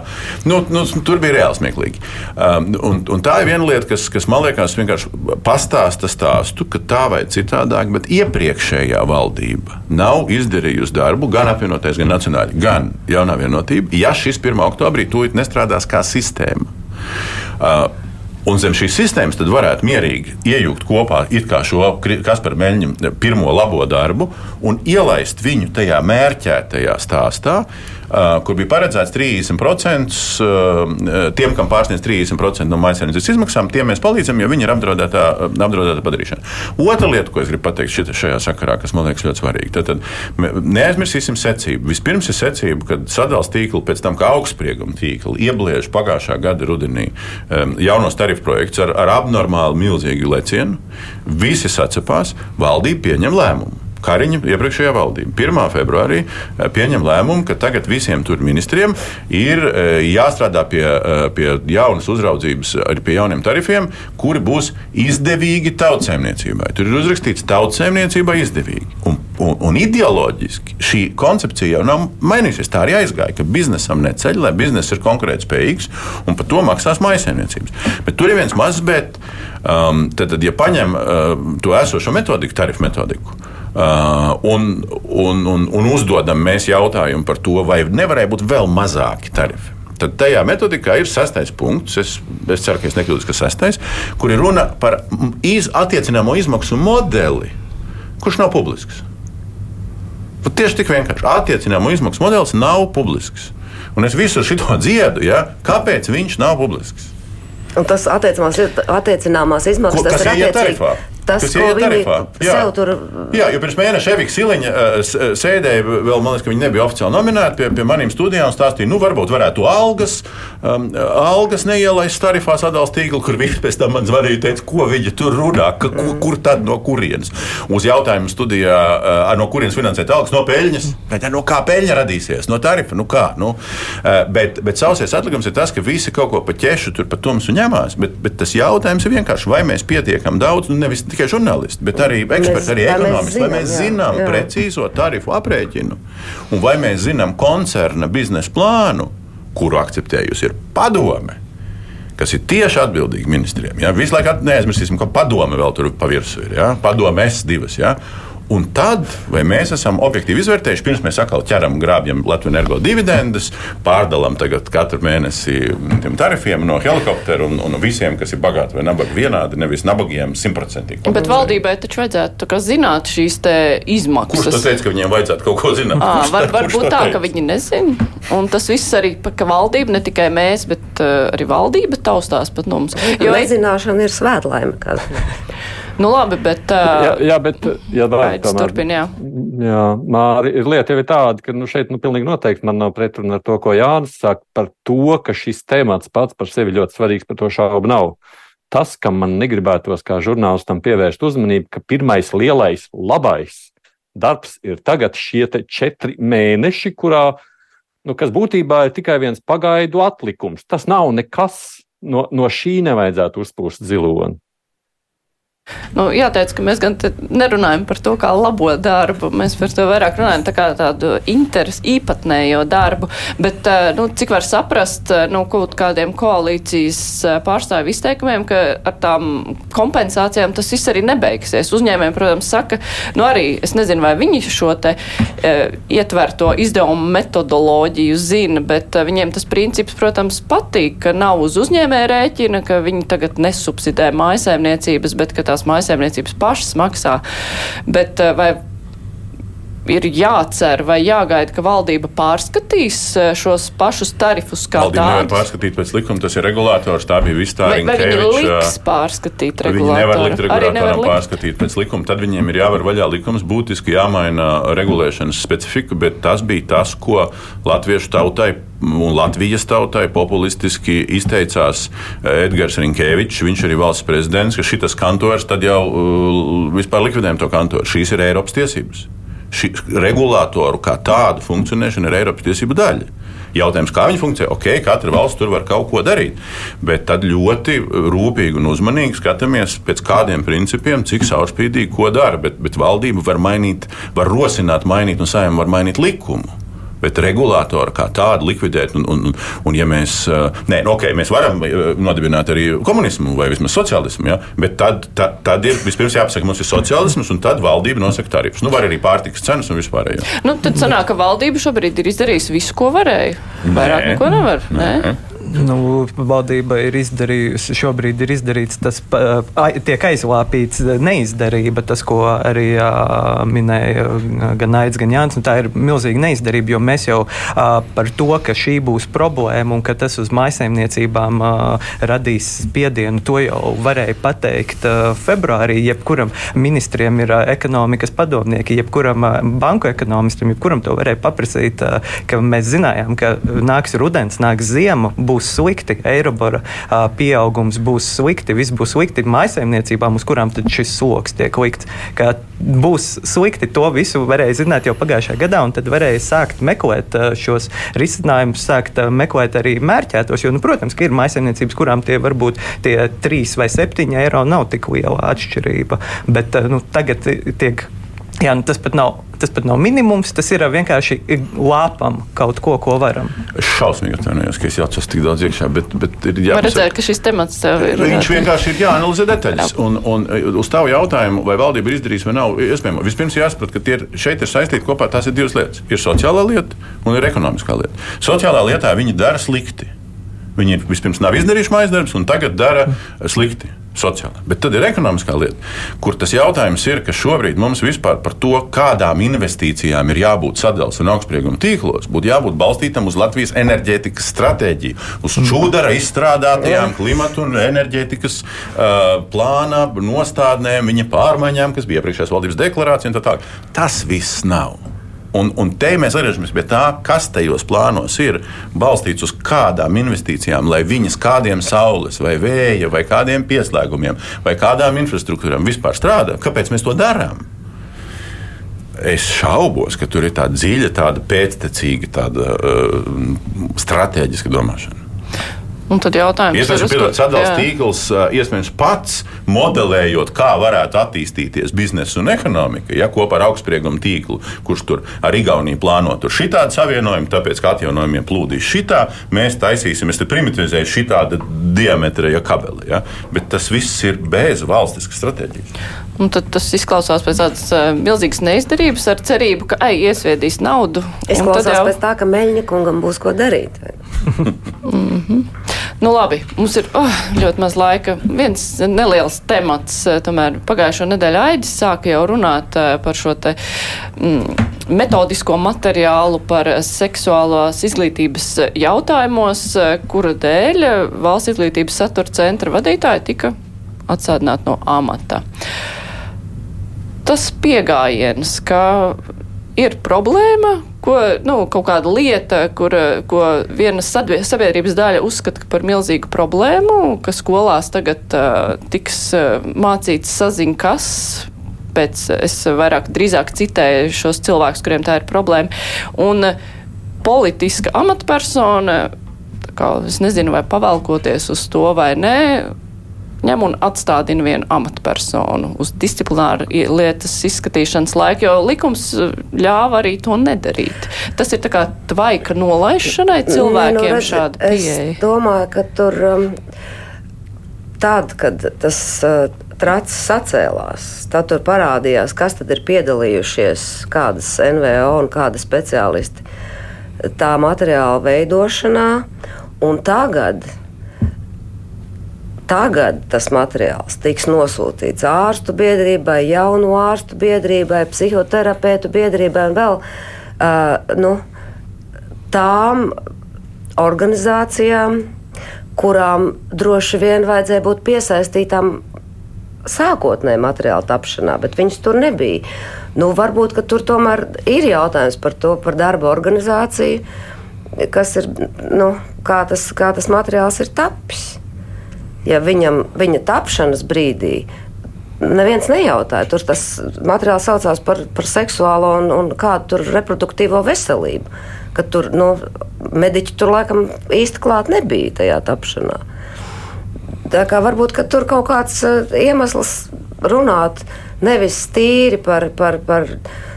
Speaker 5: Nu, nu, tur bija reāli smieklīgi. Um, un, un tā ir viena lieta, kas, kas man liekas vienkārši pastāsta stāstu, ka tā vai citādāk, bet iepriekšējā valdība nav izdarījusi darbu gan apvienotais, gan nacionāli, gan jaunā vienotība, ja šis 1. oktobrī tūlīt nestrādās kā sistēma. Uh, Un zem šīs sistēmas tad varētu mierīgi iejūt kopā šo Kaspara Meļņa pirmo labo darbu un ielaist viņu tajā mērķētajā stāstā, kur bija paredzēts 30% uh, tiem, kam pārsniedz 30% no maisaimniecības izmaksām, tiem mēs palīdzam, jo viņi ir apdraudētā, apdraudētā padarīšana. Otra lieta, ko es gribu pateikt šita, šajā sakarā, kas man liekas ļoti svarīga, tad, tad neaizmirsīsim secību. Vispirms ir secība, kad sadalījuma tīkli pēc tam, kā augstsprieguma tīkli iebliež pagājušā gada rudenī jaunos tarifu projektus ar, ar abnormāli milzīgu lecienu. Visi sacepās, valdība pieņem lēmumu. Kariņa iepriekšējā valdība 1. februārī eh, pieņem lēmumu, ka tagad visiem tur ministriem ir eh, jāstrādā pie, eh, pie jaunas uzraudzības, pie jauniem tarifiem, kuri būs izdevīgi tautsēmniecībai. Tur ir uzrakstīts tautsēmniecībai izdevīgi. Un, un, un ideoloģiski šī koncepcija jau nav mainījusies. Tā arī aizgāja, ka biznesam neceļ, lai biznesa ir konkurētspējīgs un par to maksās maisaimniecības. Bet tur ir viens mazs bet. Um, tad, tad, ja paņem uh, to esošo metodiku, tarifu metodiku, Uh, un, un, un, un uzdodam mēs jautājumu par to, vai nevarēja būt vēl mazāki tarifi. Tad tajā metodikā ir sastais punkts, es, es ceru, ka es nekļūdos, ka sastais, kur ir runa par iz, attiecināmo izmaksu modeli, kurš nav publisks. Pat tieši tik vienkārši. Attiecināmo izmaksu modelis nav publisks. Un es visu šo dziedu, ja? kāpēc viņš nav publisks.
Speaker 4: Un tas attiecināmās izmaksas,
Speaker 5: Ko, tas ir attiecīgi
Speaker 4: tas, ko viņi tarifā. sev tur.
Speaker 5: Jā, jo pirms mēneša Evika Siliņa uh, sēdēja, vēl man liekas, ka viņi nebija oficiāli nominēti pie, pie maniem studijām un stāstīja, nu, varbūt varētu algas, um, algas neielaist tarifā sadalījuma tīklu, kur viņi pēc tam man zvanīja, teica, ko viņi tur runā, ka, kur, mm. kur tad no kurienes. Uz jautājumu studijā, uh, no kurienes finansēt algas, no peļņas. Bet, no kā peļņa radīsies? No tarifa, nu kā? Nu, uh, bet, bet sausies atlikums ir tas, ka visi kaut ko pa ķešu tur pa tumsu ņemās, bet, bet tas jautājums ir vienkārši, vai mēs pietiekam daudz, nu nevis tikai žurnālisti, bet arī eksperti, arī ekonomisti. Vai mēs zinām jā, jā. precīzo tarifu aprēķinu, un vai mēs zinām koncerna biznesa plānu, kuru akceptējusi ir padome? kas ir tieši atbildīgi ministriem. Ja? Visu laiku neaizmirsīsim, ka padome vēl tur pa virsmu ir. Ja? Padome S2. Ja? Un tad, vai mēs esam objektīvi izvērtējuši, pirms mēs atkal ķeram, grābjam Latvijas energo dividendes, pārdalām katru mēnesi tiem tarifiem no helikoptera un, un visiem, kas ir bagāti vai nabagi vienādi, nevis nabagiem simtprocentīgi.
Speaker 2: Bet valdībai taču vajadzētu zināt šīs izmaksas.
Speaker 5: Kurš teica, ka viņiem vajadzētu kaut ko zināt?
Speaker 2: À, var, varbūt tā, ka viņi nezina. Un tas viss arī, ka valdība, ne tikai mēs, bet uh, arī valdība taustās pat mums.
Speaker 4: Jo nezināšana ir svētlaime.
Speaker 2: Nu, labi, bet.
Speaker 6: Uh, jā, jā, bet. Jā,
Speaker 2: tomēr, turpin, jā.
Speaker 6: jā Māri, lieta jau ir tāda, ka nu, šeit nu, pilnīgi noteikti man nav pretruna ar to, ko Jānis saka par to, ka šis temats pats par sevi ļoti svarīgs, par to šaubu nav. Tas, kam man negribētos kā žurnālistam pievērst uzmanību, ka pirmais lielais, labais darbs ir tagad šie četri mēneši, kurā, nu, kas būtībā ir tikai viens pagaidu atlikums. Tas nav nekas, no, no šī nevajadzētu uzpūst ziloni.
Speaker 2: Nu, jāteic, ka mēs gan nerunājam par to, kā labot darbu. Mēs par to vairāk runājam kā tādu interes, īpatnējo darbu. Bet, eh, nu, cik var saprast, eh, nu, kaut kādiem koalīcijas eh, pārstāvju izteikumiem, ka ar tām kompensācijām tas viss arī nebeigsies. Uzņēmējiem, protams, saka, nu arī, es nezinu, vai viņi šo te e, ietverto izdevumu metodoloģiju zina, bet viņiem tas princips, protams, patīk, ka nav uz uzņēmēja rēķina, ka viņi tagad nesubsidē mājasēmniecības, bet ka tā tās mājasēmniecības pašas maksā. Bet eh, vai ir jācer vai jāgaida, ka valdība pārskatīs eh, šos pašus tarifus kā
Speaker 5: tādus? Valdība nevar pārskatīt pēc likuma, tas ir regulators, tā bija viss tā
Speaker 2: rinka. Vai viņi liks pārskatīt regulātoru?
Speaker 5: Viņi nevar likt regulātoram pārskatīt pēc likuma, tad viņiem ir jāvar vaļā likums, būtiski jāmaina regulēšanas specifika, bet tas bija tas, ko latviešu tautai un Latvijas tautai populistiski izteicās Edgars Rinkevičs, viņš arī valsts prezidents, ka šis kantors tad jau uh, vispār likvidējam to kantoru. Šīs ir Eiropas tiesības šī regulātoru kā tādu funkcionēšana ir Eiropas tiesību daļa. Jautājums, kā viņi funkcionē, ok, katra valsts tur var kaut ko darīt, bet tad ļoti rūpīgi un uzmanīgi skatāmies pēc kādiem principiem, cik caurspīdīgi ko dara. Bet, bet valdība var mainīt, var rosināt, mainīt un saimnieks var mainīt likumu bet regulātoru kā tādu likvidēt. Un, un, un ja mēs, nē, nu, okay, mēs varam nodibināt arī komunismu vai vismaz sociālismu, ja? bet tad, tad, tad ir vispirms jāpasaka, mums ir sociālisms, un tad valdība nosaka tarifus. Nu, var arī pārtikas cenas un vispārējo.
Speaker 2: Nu, tad sanāk, ka valdība šobrīd ir izdarījusi visu, ko varēja. Vairāk neko nevar. Nē. Nē.
Speaker 3: Nu, valdība ir izdarījusi, šobrīd ir izdarīts tas, tiek aizlāpīts neizdarība, tas, ko arī minēja gan Aits, gan Jānis. Tā ir milzīga neizdarība, jo mēs jau par to, ka šī būs problēma un ka tas uz maisaimniecībām radīs spiedienu, to jau varēja pateikt februārī. Jebkuram ministriem ir ekonomikas padomnieki, jebkuram banku ekonomistam, jebkuram to varēja paprasīt, ka mēs zinājām, ka nāks rudens, nāks ziema, būs būs slikti, Eirobora pieaugums būs slikti, viss būs slikti maisaimniecībām, uz kurām šis sloks tiek likts. Ka būs slikti, to visu varēja zināt jau pagājušajā gadā, un tad varēja sākt meklēt šos risinājumus, sākt meklēt arī mērķētos. Jo, nu, protams, ka ir maisaimniecības, kurām tie varbūt tie 3 vai 7 eiro nav tik liela atšķirība, bet nu, tagad tiek Jā, nu tas, pat nav, tas pat nav minimums, tas ir vienkārši lāpam kaut ko, ko varam.
Speaker 5: Es šausmīgi atvainojos, ka es jaucos tik daudz iekšā, bet, bet ir jāpasaka.
Speaker 2: redzēt, ka šis temats tev ir.
Speaker 5: Viņš vienkārši ir jāanalizē detaļas. Un, un uz tavu jautājumu, vai valdība ir izdarījusi vai nav, iespējams, vispirms jāsaprot, ka ir, šeit ir saistīti kopā tās ir divas lietas. Ir sociālā lieta un ir ekonomiskā lieta. Sociālā lietā viņi dara slikti. Viņi vispirms nav izdarījuši mājas darbus, un tagad dara slikti sociālā. Bet tad ir ekonomiskā lieta, kur tas jautājums ir, ka šobrīd mums vispār par to, kādām investīcijām ir jābūt sadalījumam un augstsprieguma tīklos, būtu jābūt balstītam uz Latvijas enerģētikas stratēģiju, uz čūdara izstrādātajām klimatu un enerģētikas uh, plāna nostādnēm, viņa pārmaiņām, kas bija iepriekšējās valdības deklarācija un tā tālāk. Tas viss nav. Un, un te mēs atgriežamies pie tā, kas tajos plānos ir balstīts uz kādām investīcijām, lai viņas kādiem saules, vai vēja, vai kādiem pieslēgumiem, vai kādām infrastruktūrām vispār strādā. Kāpēc mēs to darām? Es šaubos, ka tur ir tāda dziļa, tāda pēctecīga, tāda uh, strateģiska domāšana.
Speaker 2: Un tad jautājums ir,
Speaker 5: pilots sadalījums
Speaker 2: jā.
Speaker 5: tīkls iespējams pats modelējot, kā varētu attīstīties biznesa un ekonomika, ja kopā ar augstsprieguma tīklu, kurš tur ar Igauniju plāno tur šitādu savienojumu, tāpēc ka atjaunojumiem plūdīs šitā, mēs taisīsim, es te primitivizēju šitāda diametra ja kabeli. Ja? Bet tas viss ir bez valstiskas stratēģijas.
Speaker 2: Un tad tas izklausās pēc tādas milzīgas neizdarības ar cerību, ka ai, iesviedīs naudu. un tad
Speaker 4: Izklausās
Speaker 2: jau-
Speaker 4: pēc tā, ka Meļņa kungam būs ko darīt.
Speaker 2: Nu, labi, mums ir oh, ļoti maz laika. Viens neliels temats, eh, tomēr pagājušo nedēļu Aidis sāka jau runāt eh, par šo te mm, metodisko materiālu par seksuālās izglītības jautājumos, eh, kura dēļ valsts izglītības satura centra vadītāji tika atsādināti no amata. Tas pieejams, ka ir problēma, ko, nu, kaut kāda lieta, kur, ko viena sabiedrības daļa uzskata par milzīgu problēmu, ka skolās tagad uh, tiks uh, mācīts saziņa, kas. Pēc es vairāk drīzāk citēju šos cilvēkus, kuriem tā ir problēma. Un uh, politiska amatpersona, kā es nezinu, vai pavalkoties uz to vai nē, ņem un atstādina vienu amatpersonu uz disciplināru lietas izskatīšanas laiku, jo likums uh, ļāva arī to nedarīt. Tas ir tā kā tvaika nolaišanai cilvēkiem
Speaker 4: Nē, nu, redzi,
Speaker 2: šāda pieeja.
Speaker 4: Es domāju, ka tur um, tad, kad tas uh, tracis sacēlās, tad tur parādījās, kas tad ir piedalījušies, kādas NVO un kādi speciālisti tā materiāla veidošanā. Un tagad Tagad tas materiāls tiks nosūtīts ārstu biedrībai, jaunu ārstu biedrībai, psihoterapeitu biedrībai un vēl uh, nu, tām organizācijām, kurām droši vien vajadzēja būt piesaistītām sākotnēji materiāla tapšanā, bet viņas tur nebija. Nu, varbūt tur tomēr ir jautājums par to, par darba organizāciju, kas ir, nu, kā, tas, kā tas materiāls ir tapis. Ja viņam, viņa tapšanas brīdī neviens nejautāja, tur tas materiāls saucās par, par seksuālo un, un kādu tur reproduktīvo veselību. Ka tur nu, mediķi tur laikam īsti klāt nebija tajā tapšanā. Tā kā varbūt ka tur kaut kāds uh, iemesls runāt nevis tīri par. par, par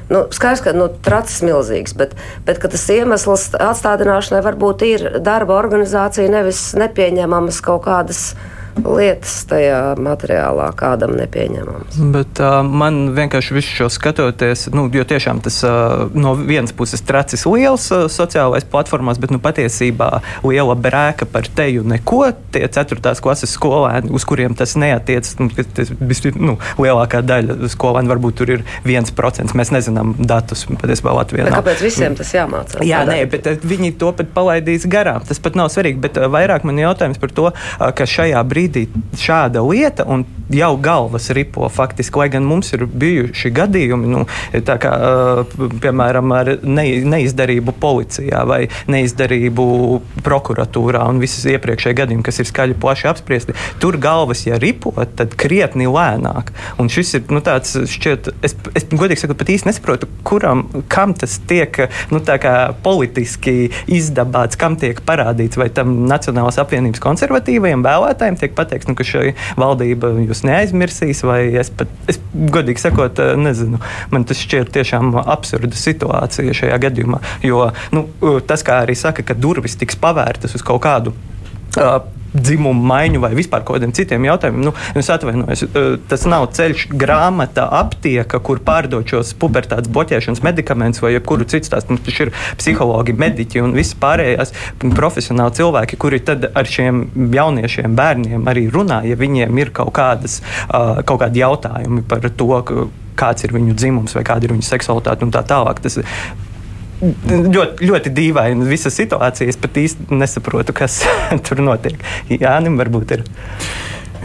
Speaker 4: Nu, skaidrs, ka nu, tracis milzīgs, bet, bet tas iemesls atstādināšanai varbūt ir darba organizācija, nevis nepieņemamas kaut kādas lietas tajā materiālā, kādam nepieņemamas.
Speaker 3: Bet uh, man vienkārši visu šo skatoties, nu, jo tiešām tas uh, no vienas puses tracis liels uh, sociālais platformās, bet nu, patiesībā liela brēka par teju neko. Tie ceturtās klases skolēni, uz kuriem tas neatiec, nu, tas, nu, lielākā daļa skolēnu varbūt tur ir viens procents. Mēs nezinām datus patiesībā Latvijā.
Speaker 4: Bet kāpēc visiem tas jāmācās?
Speaker 3: Jā, nē, bet viņi to pat palaidīs garām. Tas pat nav svarīgi. Bet vairāk man jautājums par to, ka šajā brīdī šāda lieta un jau galvas ripo faktiski, lai gan mums ir bijuši gadījumi, nu, kā, piemēram, ar ne, neizdarību policijā vai neizdarību prokuratūrā un visas iepriekšējie gadījumi, kas ir skaļi plaši apspriesti. Tur galvas, ja ripo, tad krietni lēnāk. Un šis ir nu, tāds, šķiet, es, es godīgi sakot, pat īsti nesaprotu, kuram, kam tas tiek nu, politiski izdabāts, kam tiek parādīts, vai tam Nacionālās apvienības konservatīvajiem vēlētājiem tiek pateikts, nu, ka šī valdība jūs neaizmirsīs, vai es pat, es, godīgi sakot, eh, nezinu. Man tas šķiet tiešām absurda situācija šajā gadījumā, jo nu, tas, kā arī saka, ka durvis tiks pavērtas uz kaut kādu. Uh, dzimumu maiņu vai vispār kaut kādiem citiem jautājumiem. Nu, es atvainojos, uh, tas nav ceļš, grāmata, aptieka, kur pārdot šos pubertātes bloķēšanas medikamentus vai jebkuru citu stāstu. Mums taču ir psihologi, mediķi un visi pārējās profesionāli cilvēki, kuri tad ar šiem jauniešiem, bērniem arī runā, ja viņiem ir kaut, kādas, uh, kaut kādi jautājumi par to, kāds ir viņu dzimums vai kāda ir viņu seksualitāte un tā tālāk. Tas, Ļoti, ļoti dīvaini visa situācija. Es pat īsti nesaprotu, kas tur notiek. Jā, Nim, varbūt ir.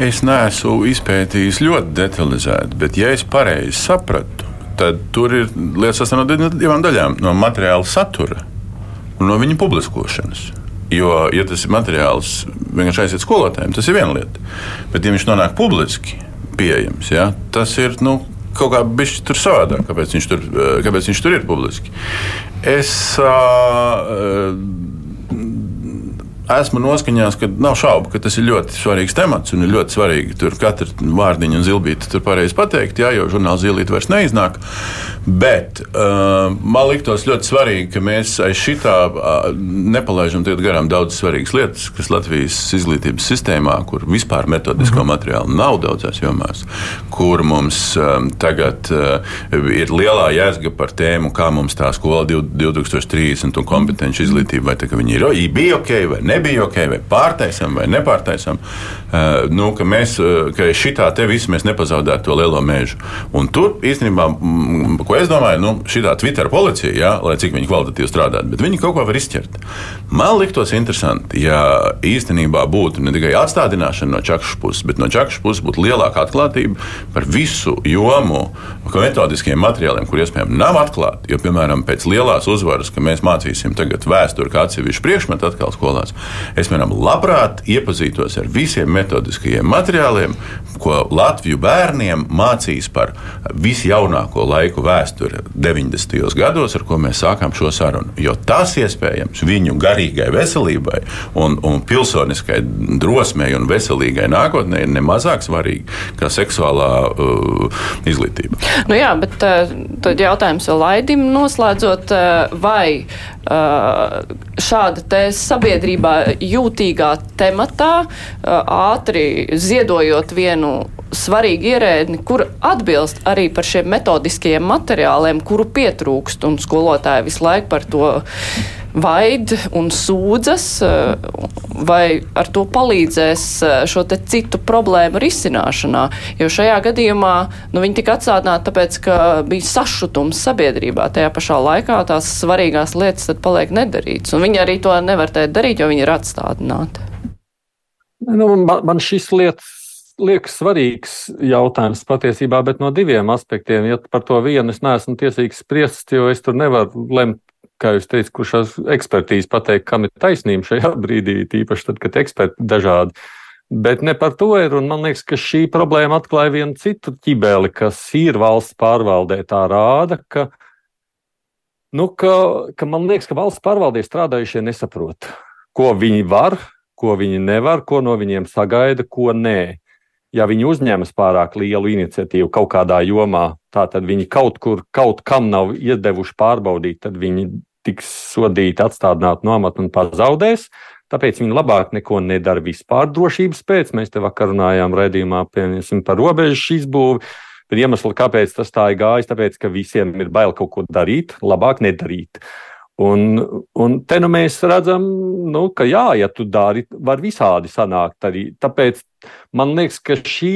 Speaker 5: Es neesmu izpētījis ļoti detalizēti, bet, ja es pareizi sapratu, tad tur ir lietas sastāv no divām daļām - no materiāla satura un no viņa publiskošanas. Jo, ja tas ir materiāls vienkārši aiziet skolotājiem, tas ir viena lieta. Bet, ja viņš nonāk publiski pieejams, ja, tas ir nu, kaut kā bijis tur savādāk, kāpēc viņš tur, eh, kāpēc viņš tur ir publiski. Es uh, esmu noskaņās, ka nav šaubu, ka tas ir ļoti svarīgs temats un ir ļoti svarīgi tur katru vārdiņu un zilbīti tur pareizi pateikt, jā, jo žurnāla zilīte vairs neiznāk. Bet uh, man liktos ļoti svarīgi, ka mēs aiz šitā uh, nepalaidām garām daudz svarīgas lietas, kas Latvijas izglītības sistēmā, kur vispār metodisko mhm. materiālu nav daudzās jomās, kur mums um, tagad uh, ir lielā jēzga par tēmu, kā mums tā skola 2030 un kompetenci izglītība, vai tā, viņi ir, bija ok vai nebija ok, vai pārtaisam vai nepārtaisam. Uh, nu, ka mēs, ka šitā te visu mēs nepazaudētu to lielo mēžu. Un tur īstenībā, m, ko es domāju, nu, šī Twitter policija, jā, lai cik viņi kvalitatīvi strādātu, bet viņi kaut ko var izķert. Man liktos interesanti, ja īstenībā būtu ne tikai atstādināšana no čakšu puses, bet no čakšu puses būtu lielāka atklātība par visu jomu, metodiskiem materiāliem, kur iespējams nav atklāti. Jo, piemēram, pēc lielās uzvaras, ka mēs mācīsim tagad vēsturi kā atsevišķu priekšmetu atkal skolās, es, piemēram, labprāt iepazītos ar visiem metodiskajiem materiāliem, ko Latviju bērniem mācīs par visjaunāko laiku vēsturi 90. gados, ar ko mēs sākām šo sarunu. Jo tas iespējams viņu garīgai veselībai un, un pilsoniskai drosmei un veselīgai nākotnē ir nemazāk svarīgi kā seksuālā uh, izglītība.
Speaker 2: Nu jā, bet uh, tad jautājums vēl Laidim noslēdzot, uh, vai uh, šāda te sabiedrībā jūtīgā tematā ātri ziedojot vienu svarīgu ierēdni, kur atbilst arī par šiem metodiskajiem materiāliem, kuru pietrūkst, un skolotāji visu laiku par to vaid un sūdzas, vai ar to palīdzēs šo te citu problēmu risināšanā. Jo šajā gadījumā nu, viņi tika atsādināti tāpēc, ka bija sašutums sabiedrībā. Tajā pašā laikā tās svarīgās lietas paliek nedarītas. Un viņi arī to nevar darīt, jo viņi ir atstādināti.
Speaker 6: Nu, man, man šis lietas liekas svarīgs jautājums patiesībā, bet no diviem aspektiem. Ja par to vienu es neesmu tiesīgs spriest, jo es tur nevaru lemt, kā jūs teicat, kurš ekspertīzi pateikt, kam ir taisnība šajā brīdī, tīpaši tad, kad eksperti dažādi. Bet ne par to ir, un man liekas, ka šī problēma atklāja vienu citu ķibeli, kas ir valsts pārvaldē. Tā rāda, ka, nu, ka, ka man liekas, ka valsts pārvaldē strādājušie nesaprot, ko viņi var, ko viņi nevar, ko no viņiem sagaida, ko nē ja viņi uzņemas pārāk lielu iniciatīvu kaut kādā jomā, tad viņi kaut kur, kaut kam nav iedevuši pārbaudīt, tad viņi tiks sodīti, atstādināti no amata un pazaudēs. Tāpēc viņi labāk neko nedara vispār drošības pēc. Mēs te vakar runājām redzījumā par robežu izbūvi. Bet iemesli, kāpēc tas tā ir gājis, tāpēc, ka visiem ir bail kaut ko darīt, labāk nedarīt. Uh, Un, un te nu mēs redzam, nu, ka jā, ja tu dari, var visādi sanākt arī. Tāpēc man liekas, ka šī,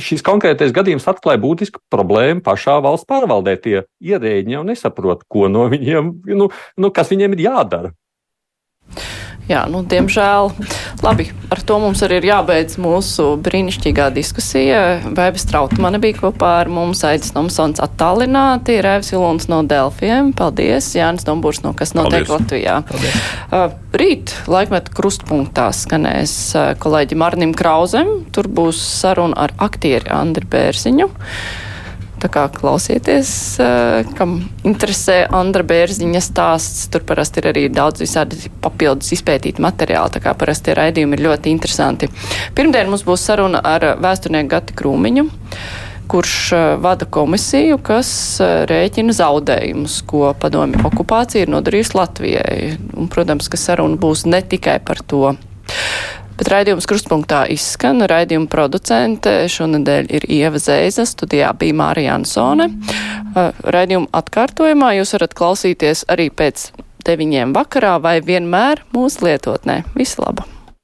Speaker 6: šis konkrētais gadījums atklāja būtisku problēmu pašā valsts pārvaldē. Tie ierēģi jau nesaprot, ko no viņiem, nu, nu, kas viņiem ir jādara.
Speaker 2: Jā, nu, diemžēl. Labi, ar to mums arī ir jābeidz mūsu brīnišķīgā diskusija. Vēbis Trautmane bija kopā ar mums, Aidis Tomsons attālināti, Rēvis Vilons no Delfiem. Paldies, Jānis Dombūrs no Kas notiek Paldies. Latvijā. Paldies. Uh, rīt laikmet krustpunktā skanēs uh, kolēģi Marnim Krauzem. Tur būs saruna ar aktieri Andri Bērziņu. Tā kā klausieties, eh, kam interesē Andra Bērziņa stāsts, tur parasti ir arī daudz visādi papildus izpētīti materiāli, tā kā parasti raidījumi ir ļoti interesanti. Pirmdien mums būs saruna ar vēsturnieku Gati Krūmiņu kurš eh, vada komisiju, kas eh, rēķina zaudējumus, ko padomju okupācija ir nodarījusi Latvijai. Un, protams, ka saruna būs ne tikai par to. Bet raidījums krustpunktā izskan. Raidījuma producente šonadēļ ir Ieva Zēza, studijā bija Mārija Ansone. Raidījuma atkārtojumā jūs varat klausīties arī pēc deviņiem vakarā vai vienmēr mūsu lietotnē. Visu labu!